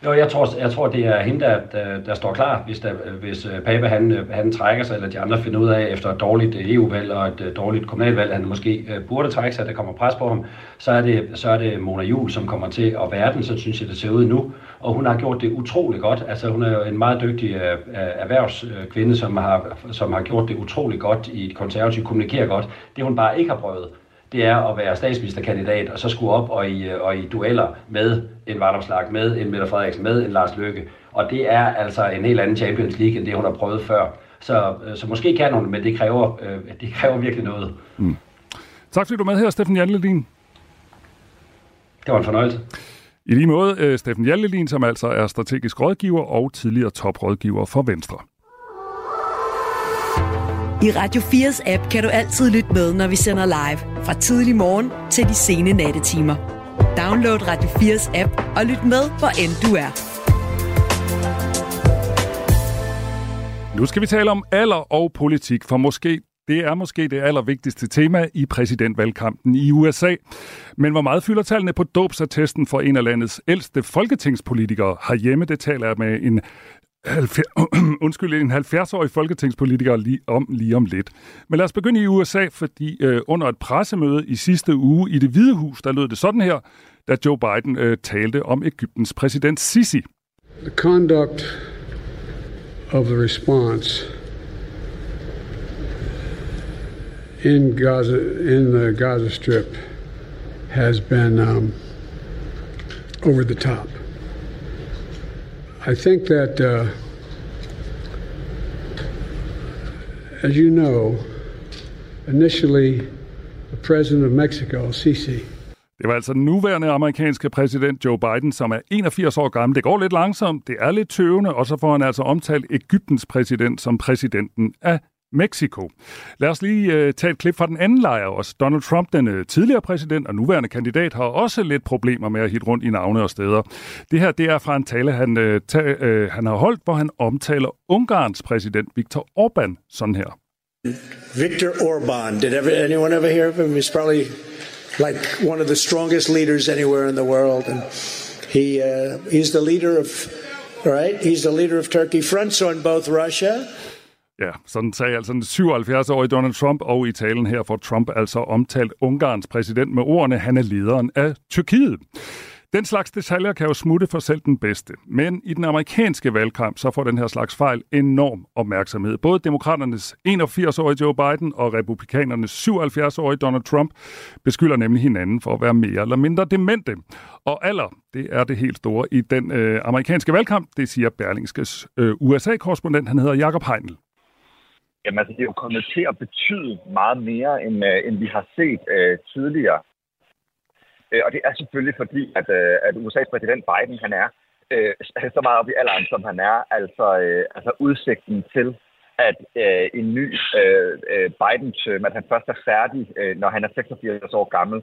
Jo, jeg tror, jeg tror det er hende, der, der, der står klar, hvis, der, hvis øh, Pape han, øh, han trækker sig, eller de andre finder ud af, efter et dårligt øh, EU-valg og et dårligt kommunalvalg, han måske burde trække sig, der kommer pres på ham, så er det, så er det Mona Jul, som kommer til at være den, så synes jeg, det ser ud nu. Og hun har gjort det utrolig godt. Altså, hun er jo en meget dygtig erhvervskvinde, som har, som har gjort det utrolig godt i et konservativt, kommunikerer godt. Det hun bare ikke har prøvet, det er at være statsministerkandidat, og så skulle op og i, og i dueller med en Vardomslag, med en Mette Frederiksen, med en Lars Løkke. Og det er altså en helt anden Champions League, end det hun har prøvet før. Så, så måske kan hun, men det kræver, øh, det kræver virkelig noget. Mm. Tak fordi du er med her, Steffen Janlelin. Det var en fornøjelse. I lige måde, øh, Steffen Hjaltelin, som altså er strategisk rådgiver og tidligere toprådgiver for Venstre. I Radio 4's app kan du altid lytte med, når vi sender live. Fra tidlig morgen til de sene nattetimer. Download Radio 4's app og lyt med, hvor end du er. Nu skal vi tale om alder og politik, for måske det er måske det allervigtigste tema i præsidentvalgkampen i USA. Men hvor meget fylder tallene på dopsattesten for en af landets ældste folketingspolitikere herhjemme? Det taler jeg med en 70, (clears throat) undskyld, en 70-årig folketingspolitiker lige om, lige om lidt. Men lad os begynde i USA, fordi øh, under et pressemøde i sidste uge i det Hvide Hus, der lød det sådan her, da Joe Biden øh, talte om Ægyptens præsident Sisi. The conduct of the response in Gaza, in the Gaza Strip, has been um, over the top. I think that, uh, as you know, initially the president of Mexico, Sisi, Det var altså den nuværende amerikanske præsident Joe Biden, som er 81 år gammel. Det går lidt langsomt, det er lidt tøvende, og så får han altså omtalt Ægyptens præsident som præsidenten af Mexico. Lad os lige uh, tage et klip fra den anden lejr også. Donald Trump, den uh, tidligere præsident og nuværende kandidat, har også lidt problemer med at hitte rundt i navne og steder. Det her det er fra en tale, han, uh, ta, uh, han har holdt, hvor han omtaler Ungarns præsident Viktor Orbán sådan her. Viktor Orbán, did ever, anyone ever hear of him? He's probably like one of the strongest leaders anywhere in the world. And he, uh, he's the leader of, right? He's the leader of Turkey. Fronts on both Russia Ja, sådan sagde altså den 77-årige Donald Trump, og i talen her får Trump altså omtalt Ungarns præsident med ordene, han er lederen af Tyrkiet. Den slags detaljer kan jo smutte for selv den bedste. Men i den amerikanske valgkamp, så får den her slags fejl enorm opmærksomhed. Både demokraternes 81-årige Joe Biden og republikanernes 77-årige Donald Trump beskylder nemlig hinanden for at være mere eller mindre demente. Og alder, det er det helt store i den øh, amerikanske valgkamp, det siger Berlingskes øh, USA-korrespondent, han hedder Jakob Heinl. Jamen altså, det er jo kommet til at betyde meget mere, end, øh, end vi har set øh, tidligere. Øh, og det er selvfølgelig fordi, at, øh, at USA's præsident Biden, han er øh, så meget op i alderen, som han er. Altså, øh, altså udsigten til, at øh, en ny øh, øh Biden-term, øh, at han først er færdig, øh, når han er 86 år gammel,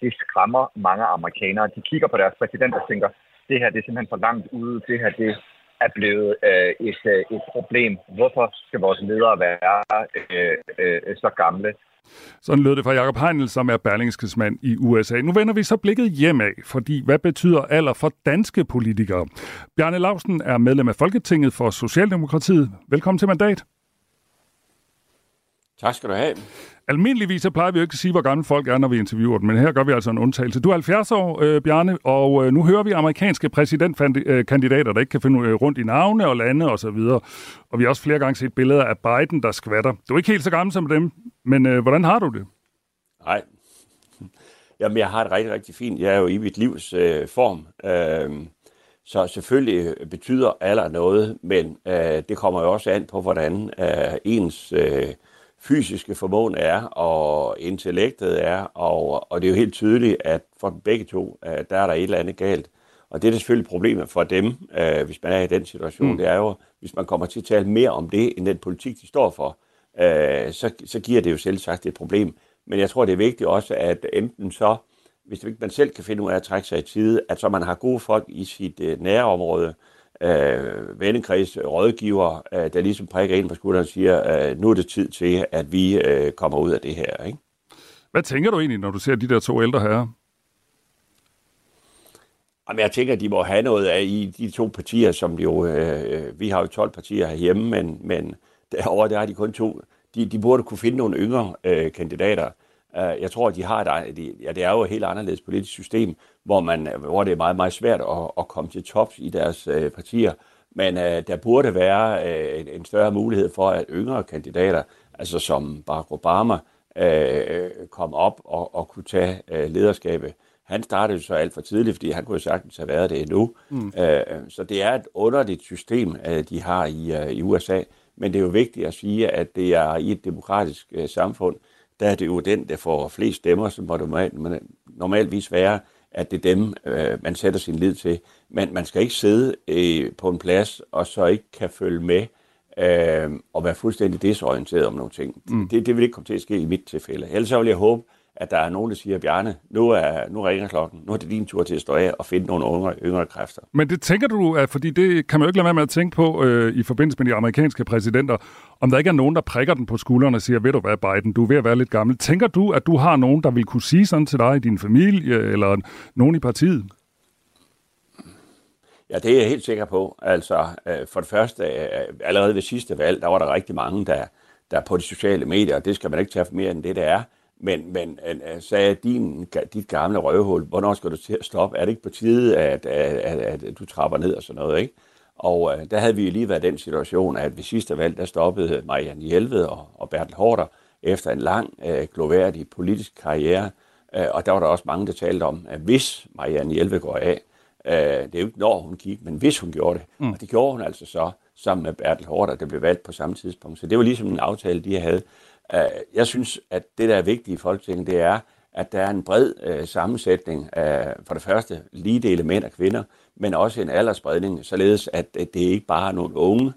det skræmmer mange amerikanere. De kigger på deres præsident og tænker, det her det er simpelthen for langt ude, det her det er blevet øh, et, øh, et problem. Hvorfor skal vores ledere være øh, øh, så gamle? Sådan lød det fra Jacob Heinel, som er Berlingskes mand i USA. Nu vender vi så blikket hjemad, fordi hvad betyder alder for danske politikere? Bjarne Lausen er medlem af Folketinget for Socialdemokratiet. Velkommen til mandat. Tak skal du have. Almindeligvis så plejer vi jo ikke at sige, hvor gamle folk er, når vi interviewer dem, men her gør vi altså en undtagelse. Du er 70 år, øh, Bjarne, og øh, nu hører vi amerikanske præsidentkandidater, der ikke kan finde øh, rundt i navne og lande osv. Og, og vi har også flere gange set billeder af Biden, der skvatter. Du er ikke helt så gammel som dem, men øh, hvordan har du det? Nej. (laughs) Jamen, jeg har det rigtig, rigtig fint. Jeg er jo i mit livs øh, form. Øh, så selvfølgelig betyder alder noget, men øh, det kommer jo også an på, hvordan øh, ens... Øh, fysiske formåen er, og intellektet er, og, og det er jo helt tydeligt, at for begge to, uh, der er der et eller andet galt. Og det er selvfølgelig problemet for dem, uh, hvis man er i den situation, mm. det er jo, hvis man kommer til at tale mere om det, end den politik, de står for, uh, så, så giver det jo selv sagt et problem. Men jeg tror, det er vigtigt også, at enten så, hvis man selv kan finde ud af at trække sig i tide, at så man har gode folk i sit øh, vennekreds, rådgiver, øh, der ligesom prikker ind på skulderen og siger, øh, nu er det tid til, at vi øh, kommer ud af det her. Ikke? Hvad tænker du egentlig, når du ser de der to ældre herrer? Jamen, jeg tænker, at de må have noget af i de to partier, som jo, øh, vi har jo 12 partier herhjemme, men, men derovre, der har de kun to. De, de burde kunne finde nogle yngre øh, kandidater. Uh, jeg tror, at de har et, de, ja, det er jo et helt anderledes politisk system, hvor, man, hvor det er meget, meget svært at, at komme til tops i deres uh, partier. Men uh, der burde være uh, en, en større mulighed for, at yngre kandidater, altså som Barack Obama, uh, kom op og, og kunne tage uh, lederskabet. Han startede så alt for tidligt, fordi han kunne jo sagtens have været det endnu. Mm. Uh, så det er et underligt system, uh, de har i, uh, i USA. Men det er jo vigtigt at sige, at det er i et demokratisk uh, samfund, der er det jo den, der får flest stemmer, som må normalt, normalvis være, at det er dem, øh, man sætter sin lid til. Men man skal ikke sidde øh, på en plads, og så ikke kan følge med, øh, og være fuldstændig desorienteret om nogle ting. Mm. Det, det vil ikke komme til at ske i mit tilfælde. Ellers så vil jeg håbe, at der er nogen, der siger, Bjarne, nu, er, nu ringer klokken, nu er det din tur til at stå af og finde nogle yngre, yngre kræfter. Men det tænker du, at, fordi det kan man jo ikke lade være med at tænke på øh, i forbindelse med de amerikanske præsidenter, om der ikke er nogen, der prikker den på skulderen og siger, ved du hvad, Biden, du er ved at være lidt gammel. Tænker du, at du har nogen, der vil kunne sige sådan til dig i din familie, eller nogen i partiet? Ja, det er jeg helt sikker på. Altså, øh, for det første, øh, allerede ved sidste valg, der var der rigtig mange, der, der på de sociale medier, og det skal man ikke tage for mere end det, det er, men, men uh, sagde din, dit gamle røvhul, hvornår skal du til at stoppe? Er det ikke på tide, at, at, at, at du trapper ned og sådan noget, ikke? Og uh, der havde vi lige været den situation, at ved sidste valg, der stoppede Marianne Hjelved og, og Bertel Hårder efter en lang, uh, gloværdig politisk karriere. Uh, og der var der også mange, der talte om, at hvis Marianne Hjelved går af, uh, det er jo ikke når hun gik, men hvis hun gjorde det, mm. og det gjorde hun altså så sammen med Bertel Hårder, der blev valgt på samme tidspunkt. Så det var ligesom en aftale, de havde. Øh, jeg synes, at det, der er vigtigt i Folketinget, det er, at der er en bred øh, sammensætning af for det første lige dele mænd og kvinder, men også en aldersspredning, således at, at det ikke bare er nogle unge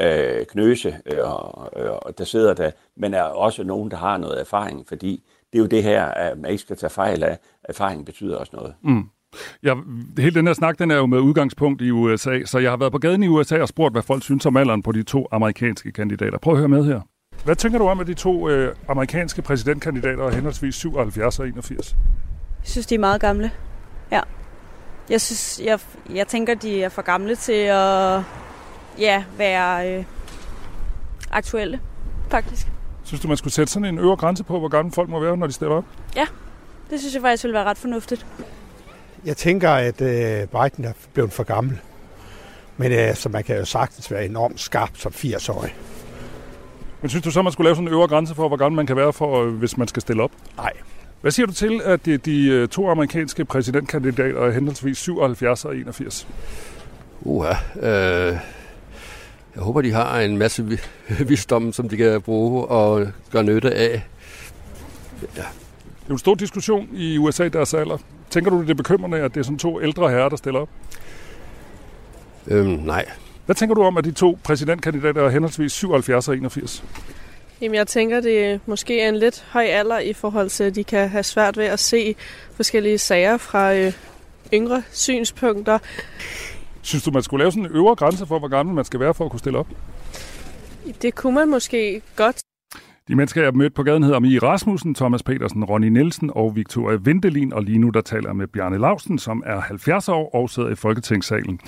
øh, knøse, øh, og uh, der sidder der, men er også nogen, der har noget erfaring, fordi det er jo det her, at man ikke skal tage fejl af. Erfaring betyder også noget. Mm. Ja, hele den her snak, den er jo med udgangspunkt i USA, så jeg har været på gaden i USA og spurgt, hvad folk synes om alderen på de to amerikanske kandidater. Prøv at høre med her. Hvad tænker du om, at de to øh, amerikanske præsidentkandidater er henholdsvis 77 og 81? Jeg synes, de er meget gamle. Ja. Jeg synes, jeg, jeg tænker, de er for gamle til at ja, være øh, aktuelle, faktisk. Synes du, man skulle sætte sådan en øvre grænse på, hvor gamle folk må være, når de stiller op? Ja, det synes jeg faktisk ville være ret fornuftigt. Jeg tænker, at øh, Biden er blevet for gammel. Men øh, så man kan jo sagtens være enormt skarp som 80-årig. Men synes du så, man skulle lave sådan en øvre grænse for, hvor gammel man kan være, for, øh, hvis man skal stille op? Nej. Hvad siger du til, at de, de øh, to amerikanske præsidentkandidater er henholdsvis 77 og 81? Uha, øh, jeg håber, de har en masse (laughs) visdom, som de kan bruge og gøre nytte af. Ja. Det er en stor diskussion i USA, deres alder. Tænker du, det er bekymrende, at det er sådan to ældre herrer, der stiller op? Øhm, nej, hvad tænker du om, at de to præsidentkandidater er henholdsvis 77 og 81? Jamen, jeg tænker, det måske er en lidt høj alder i forhold til, at de kan have svært ved at se forskellige sager fra øh, yngre synspunkter. Synes du, man skulle lave sådan en øvre grænse for, hvor gammel man skal være for at kunne stille op? Det kunne man måske godt. De mennesker, jeg har mødt på gaden, hedder Mie Rasmussen, Thomas Petersen, Ronny Nielsen og Victoria Vindelin. Og lige nu der taler jeg med Bjarne Lausen, som er 70 år og sidder i Folketingssalen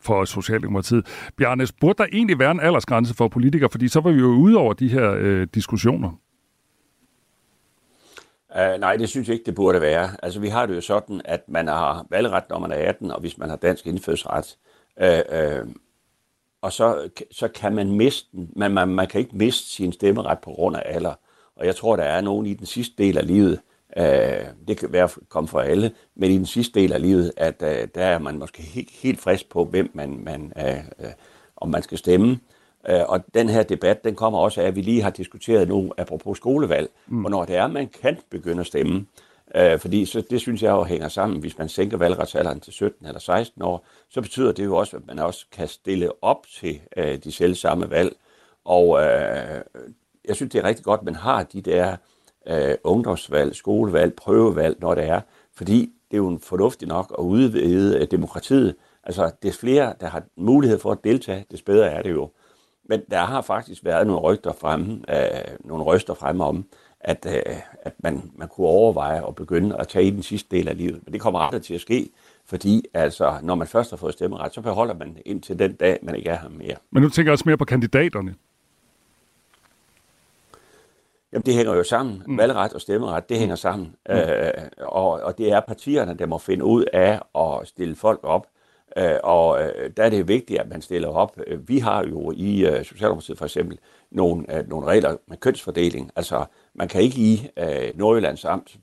for Socialdemokratiet. Bjarne, burde der egentlig være en aldersgrænse for politikere? Fordi så var vi jo ude over de her øh, diskussioner. Uh, nej, det synes jeg ikke, det burde være. Altså, vi har det jo sådan, at man har valgret, når man er 18, og hvis man har dansk indfødsret. Uh, uh, og så, så kan man miste den. Man, man, man kan ikke miste sin stemmeret på grund af alder. Og jeg tror, der er nogen i den sidste del af livet, uh, det kan være komme for alle, men i den sidste del af livet, at uh, der er man måske helt, helt frisk på, hvem man, man uh, uh, om man skal stemme. Øh, og den her debat, den kommer også af, at vi lige har diskuteret nu, apropos skolevalg, mm. hvornår det er, man kan begynde at stemme. Øh, fordi så, det synes jeg jo hænger sammen. Hvis man sænker valgretsalderen til 17 eller 16 år, så betyder det jo også, at man også kan stille op til øh, de selv samme valg. Og øh, jeg synes, det er rigtig godt, at man har de der øh, ungdomsvalg, skolevalg, prøvevalg, når det er. Fordi det er jo fornuftigt nok at udvide øh, demokratiet. Altså, des flere, der har mulighed for at deltage, des bedre er det jo. Men der har faktisk været nogle rygter fremme, øh, nogle røster fremme om, at, øh, at man, man kunne overveje at begynde at tage i den sidste del af livet. Men det kommer aldrig til at ske, fordi altså, når man først har fået stemmeret, så beholder man indtil den dag, man ikke er her mere. Men nu tænker jeg også mere på kandidaterne. Jamen, det hænger jo sammen. Mm. Valgret og stemmeret, det hænger sammen. Mm. Øh, og, og det er partierne, der må finde ud af at stille folk op, Øh, og øh, der er det vigtigt, at man stiller op. Øh, vi har jo i Socialdemokratiet for eksempel nogle, nogle regler med kønsfordeling. Altså, man kan ikke i Nordjyllands Amt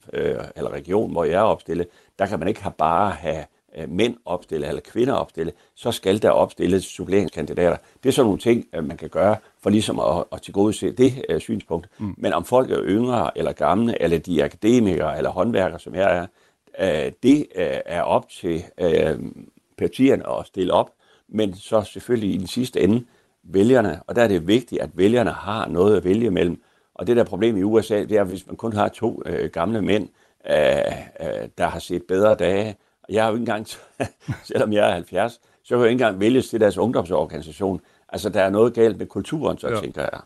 eller region, hvor jeg er opstillet, der kan man ikke have bare have mænd opstille eller kvinder opstille, så skal der opstilles suppleringskandidater. Det er sådan nogle ting, man kan gøre for ligesom at, at tilgodese det uh, synspunkt. Mm. Men om folk er yngre eller gamle, eller de er akademikere eller håndværkere, som jeg er, uh, det uh, er op til uh, partierne at stille op, men så selvfølgelig i den sidste ende vælgerne, og der er det vigtigt, at vælgerne har noget at vælge mellem. Og det der problem i USA, det er, hvis man kun har to øh, gamle mænd, øh, øh, der har set bedre dage. Og jeg har jo ikke engang, (laughs) selvom jeg er 70, så kan jeg jo ikke engang vælges til deres ungdomsorganisation. Altså, der er noget galt med kulturen, så ja. tænker jeg.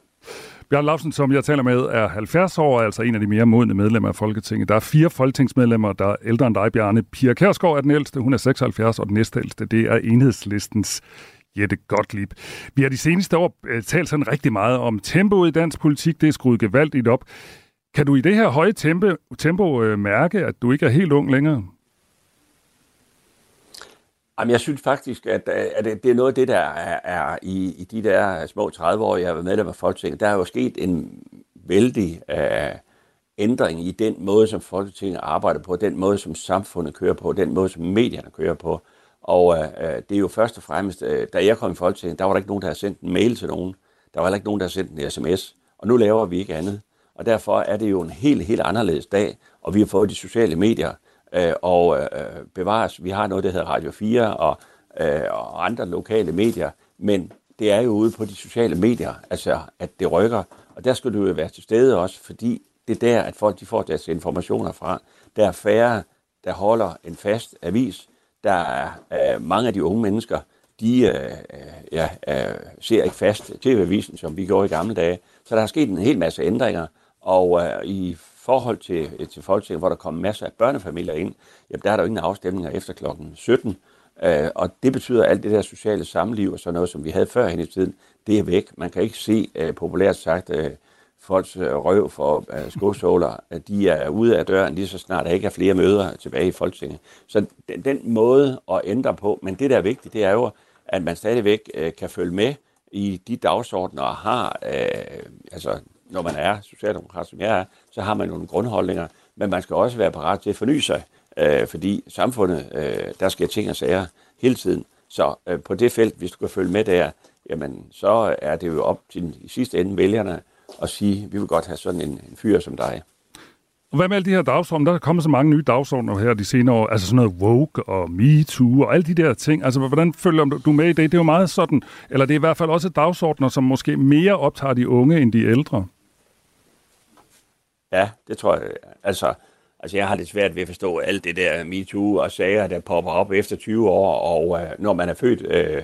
Bjørn Lausen, som jeg taler med, er 70 år, altså en af de mere modne medlemmer af Folketinget. Der er fire folketingsmedlemmer, der er ældre end dig, Bjarne. Pia Kærsgaard er den ældste, hun er 76, og den næstældste, det er enhedslistens Jette Gottlieb. Vi har de seneste år øh, talt sådan rigtig meget om tempoet i dansk politik. Det er skruet gevaldigt op. Kan du i det her høje tempo, tempo mærke, at du ikke er helt ung længere? Jamen, jeg synes faktisk, at, øh, at det er noget af det, der er, er i, i de der små 30 år, jeg har været medlem af Folketinget. Der er jo sket en vældig uh, ændring i den måde, som Folketinget arbejder på, den måde, som samfundet kører på, den måde, som medierne kører på. Og øh, øh, det er jo først og fremmest, øh, da jeg kom i Folketinget, der var der ikke nogen, der havde sendt en mail til nogen. Der var heller ikke nogen, der havde sendt en sms. Og nu laver vi ikke andet. Og derfor er det jo en helt, helt anderledes dag, og vi har fået de sociale medier, øh, og øh, øh bevares. Vi har noget, der hedder Radio 4 og, øh, og andre lokale medier, men det er jo ude på de sociale medier, altså at det rykker, og der skal du jo være til stede også, fordi det er der, at folk de får deres informationer fra. Der er færre, der holder en fast avis. Der er øh, mange af de unge mennesker, de øh, øh ja, øh, ser ikke fast tv-avisen, som vi gjorde i gamle dage. Så der er sket en hel masse ændringer, og øh, i forhold til, øh, til Folketinget, hvor der kommer masser af børnefamilier ind, jamen der er der jo ingen afstemninger efter klokken 17. Øh, og det betyder, at alt det der sociale samliv og sådan noget, som vi havde før hen i tiden, det er væk. Man kan ikke se, øh, populært sagt, øh, folks øh, røv for øh, skosåler, at de er ude af døren lige så snart der ikke er flere møder tilbage i Folketinget. Så den, den måde at ændre på, men det der er vigtigt, det er jo, at man stadigvæk øh, kan følge med i de dagsordner og har, øh, altså når man er socialdemokrat, som jeg er, så har man nogle grundholdninger, men man skal også være parat til at forny sig, øh, fordi samfundet, øh, der sker ting og sager hele tiden. Så øh, på det felt, hvis du kan følge med der, jamen så er det jo op til i sidste ende vælgerne at sige, vi vil godt have sådan en, en fyr som dig. Og hvad med alle de her dagsordner? Der er kommet så mange nye dagsordner her de senere år, altså sådan noget woke og MeToo og alle de der ting. Altså, hvordan følger du med i det? Det er jo meget sådan, eller det er i hvert fald også dagsordner, som måske mere optager de unge end de ældre. Ja, det tror jeg. Altså, altså jeg har lidt svært ved at forstå alt det der MeToo og sager, der popper op efter 20 år, og øh, når man er født øh,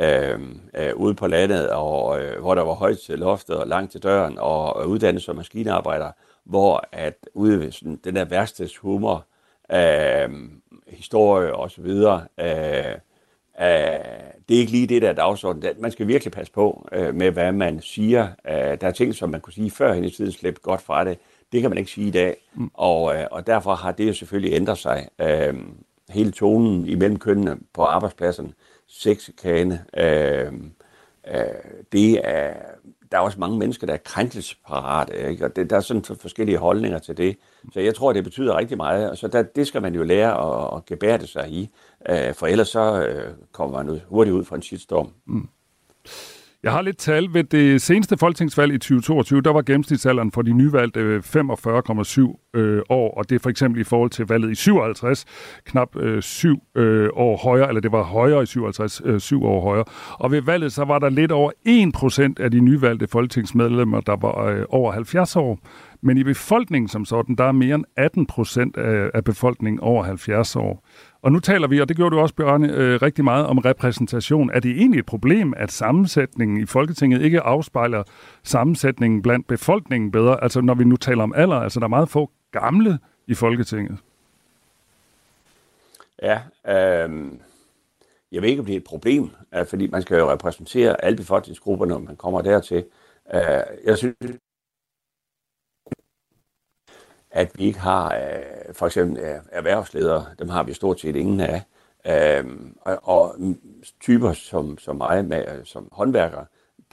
øh, øh, ude på landet, og øh, hvor der var højt til loftet og langt til døren, og øh, uddannet som maskinarbejder, hvor at ude ved sådan, den der værkstedshumor, øh, historie og så videre, øh, øh, det er ikke lige det, der er dagsordenen. Man skal virkelig passe på øh, med, hvad man siger. Øh, der er ting, som man kunne sige før hen i tiden, slæbt godt fra det. Det kan man ikke sige i dag, mm. og, øh, og derfor har det jo selvfølgelig ændret sig. Øh, hele tonen imellem kønnene på arbejdspladsen, sexikane, øh, øh, det er, der er også mange mennesker, der er krænkelsesparate, ikke? og det, der er sådan forskellige holdninger til det. Så jeg tror, det betyder rigtig meget, og så der, det skal man jo lære at, at gebære sig i, øh, for ellers så øh, kommer man hurtigt ud fra en shitstorm. Mm. Jeg har lidt tal. Ved det seneste folketingsvalg i 2022, der var gennemsnitsalderen for de nyvalgte øh, 45,7 øh, år, og det er for eksempel i forhold til valget i 57, knap øh, 7 øh, år højere, eller det var højere i 57, øh, 7 år højere. Og ved valget, så var der lidt over 1% af de nyvalgte folketingsmedlemmer, der var øh, over 70 år. Men i befolkningen som sådan, der er mere end 18 procent af, af befolkningen over 70 år. Og nu taler vi, og det gjorde du også, Bjørne, øh, rigtig meget om repræsentation. Er det egentlig et problem, at sammensætningen i Folketinget ikke afspejler sammensætningen blandt befolkningen bedre? Altså når vi nu taler om alder, altså der er meget få gamle i Folketinget. Ja, øh, jeg ved ikke, om det er et problem, fordi man skal jo repræsentere alle befolkningsgrupper, når man kommer dertil. Øh, jeg synes, at vi ikke har øh, for eksempel øh, erhvervsledere, dem har vi stort set ingen af, øh, og, og typer som, som mig, med, som håndværkere,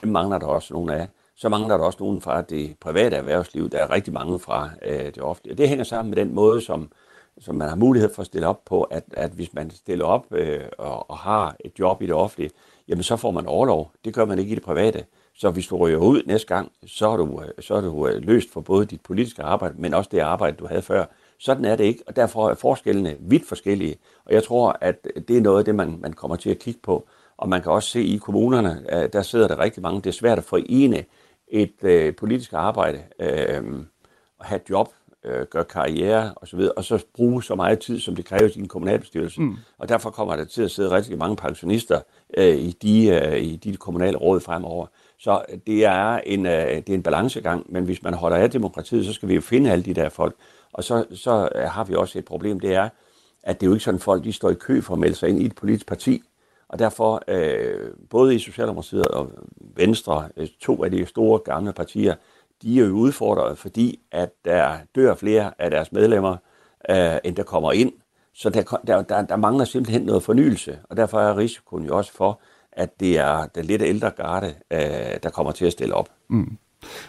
dem mangler der også nogle af. Så mangler der også nogen fra det private erhvervsliv, der er rigtig mange fra øh, det offentlige. Det hænger sammen med den måde, som, som man har mulighed for at stille op på, at, at hvis man stiller op øh, og, og har et job i det offentlige, jamen så får man overlov. Det gør man ikke i det private. Så hvis du ryger ud næste gang, så er du, så er du øh, løst for både dit politiske arbejde, men også det arbejde, du havde før. Sådan er det ikke, og derfor er forskellene vidt forskellige. Og jeg tror, at det er noget af det, man, man kommer til at kigge på. Og man kan også se i kommunerne, der sidder der rigtig mange. Det er svært at forene et øh, politisk arbejde, øh, og have job, øh, gøre karriere osv., og så bruge så meget tid, som det kræves i en kommunalbestyrelse. Mm. Og derfor kommer der til at sidde rigtig mange pensionister øh, i, de, øh, i de kommunale råd fremover. Så øh, det er, en, øh, det er en balancegang, men hvis man holder af demokratiet, så skal vi jo finde alle de der folk. Og så, så øh, har vi også et problem, det er, at det er jo ikke sådan, at folk de står i kø for at melde sig ind i et politisk parti. Og derfor, øh, både i Socialdemokratiet og Venstre, øh, to af de store gamle partier, de er jo udfordret, fordi at der dør flere af deres medlemmer, øh, end der kommer ind. Så der, der, der, der mangler simpelthen noget fornyelse, og derfor er risikoen jo også for, at det er den lidt ældre garde, øh, der kommer til at stille op. Mm.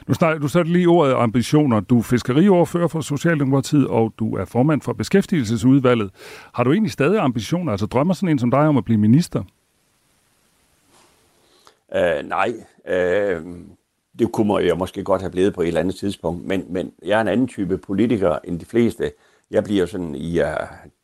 Nu, snakker, du satte lige ordet ambitioner. Du er fiskeriordfører for Socialdemokratiet, og du er formand for Beskæftigelsesudvalget. Har du egentlig stadig ambitioner? Altså drømmer sådan en som dig om at blive minister? Uh, nej, uh, det kunne jeg måske godt have blevet på et eller andet tidspunkt, men, men jeg er en anden type politiker end de fleste. Jeg bliver sådan i uh,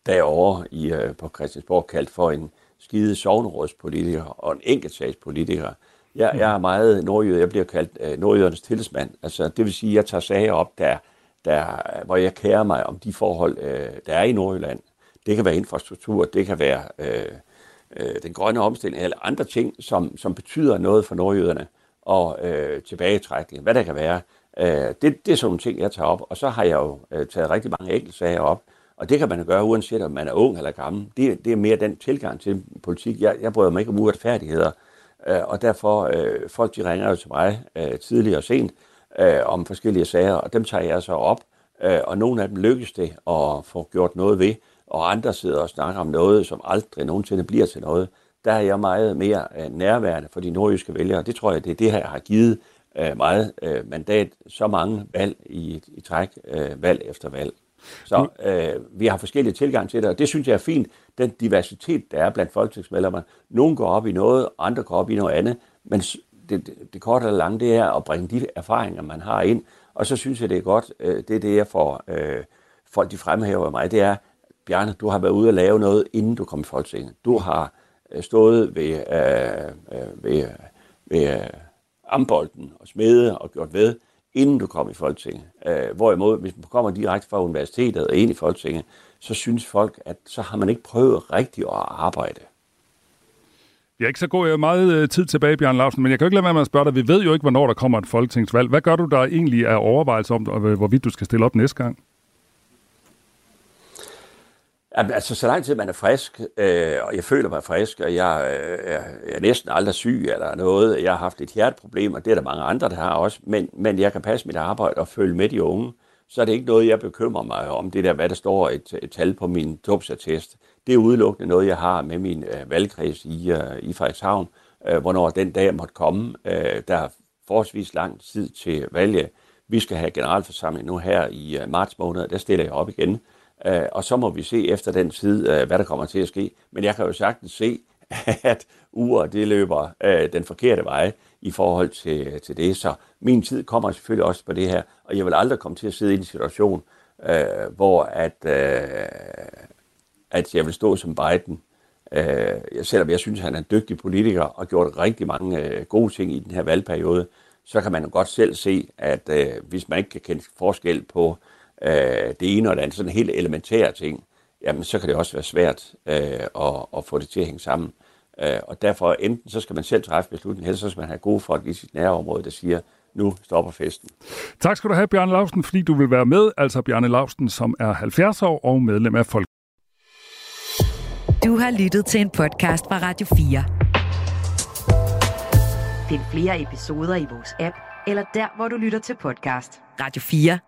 derovre i, uh, på Christiansborg kaldt for en skide sovnerådspolitiker og en enkeltsagspolitiker. Jeg, jeg er meget nordjød, jeg bliver kaldt øh, nordjydernes tillidsmand. Altså, det vil sige, at jeg tager sager op, der, der, hvor jeg kærer mig om de forhold, øh, der er i Nordjylland. Det kan være infrastruktur, det kan være øh, øh, den grønne omstilling, eller andre ting, som, som betyder noget for nordjyderne, og øh, tilbagetrækning, hvad der kan være. Øh, det, det er sådan nogle ting, jeg tager op, og så har jeg jo øh, taget rigtig mange enkeltsager op, og det kan man gøre, uanset om man er ung eller gammel. Det, det er mere den tilgang til politik. Jeg, jeg bryder mig ikke om uretfærdigheder, øh, og derfor øh, folk de ringer jo til mig øh, tidligere og sent øh, om forskellige sager, og dem tager jeg så op, øh, og nogle af dem lykkes det at få gjort noget ved, og andre sidder og snakker om noget, som aldrig nogensinde bliver til noget. Der er jeg meget mere øh, nærværende for de nordjyske vælgere. Det tror jeg, det er det her, jeg har givet øh, meget øh, mandat, så mange valg i, i træk, øh, valg efter valg. Så øh, vi har forskellige tilgang til det, og det synes jeg er fint, den diversitet, der er blandt folketingsmedlemmer. Nogle går op i noget, andre går op i noget andet, men det, det, det korte eller lange, det er at bringe de erfaringer, man har ind, og så synes jeg, det er godt, øh, det er det, jeg får øh, folk, de fremhæver mig, det er, Bjarne, du har været ude og lave noget, inden du kom i Folketinget. Du har øh, stået ved, øh, øh, ved, ved øh, ambolden og smede og gjort ved, inden du kom i Folketinget. Øh, hvorimod, hvis man kommer direkte fra universitetet og ind i Folketinget, så synes folk, at så har man ikke prøvet rigtigt at arbejde. Jeg er ikke så god, jeg er meget øh, tid tilbage, Bjørn Larsen, men jeg kan jo ikke lade være med at spørge dig. Vi ved jo ikke, hvornår der kommer et folketingsvalg. Hvad gør du der egentlig af overvejelser om, øh, hvorvidt du skal stille op næste gang? Jamen, altså, så lang tid man er frisk, øh, og jeg føler mig frisk, og jeg, øh, jeg er næsten aldrig syg eller noget. Jeg har haft et hjerteproblem, og det er der mange andre, der har også. Men, men jeg kan passe mit arbejde og følge med de unge. Så er det ikke noget, jeg bekymrer mig om, det der, hvad der står et, et tal på min topsattest. Det er udelukkende noget, jeg har med min øh, valgkreds i, øh, i Frederikshavn, øh, hvornår den dag måtte komme. Øh, der er forholdsvis lang tid til valget. Vi skal have generalforsamling nu her i øh, marts måned, der stiller jeg op igen. Øh, og så må vi se efter den tid, øh, hvad der kommer til at ske. Men jeg kan jo sagtens se, (laughs) at uret det løber øh, den forkerte vej i forhold til, til det. Så min tid kommer selvfølgelig også på det her, og jeg vil aldrig komme til at sidde i en situation, øh, hvor at, øh, at jeg vil stå som Biden, øh, selvom jeg synes, han er en dygtig politiker og gjort rigtig mange øh, gode ting i den her valgperiode, så kan man jo godt selv se, at øh, hvis man ikke kan kende forskel på øh, det ene og det andet, sådan en helt elementære ting, jamen så kan det også være svært øh, at, at få det til at hænge sammen. Øh, og derfor enten så skal man selv træffe beslutningen, eller så skal man have gode folk i sit nærområde, der siger, nu stopper festen. Tak skal du have, Bjarne Lausten, fordi du vil være med. Altså Bjarne Lausten, som er 70 år og medlem af Folk. Du har lyttet til en podcast fra Radio 4. Find flere episoder i vores app, eller der, hvor du lytter til podcast. Radio 4.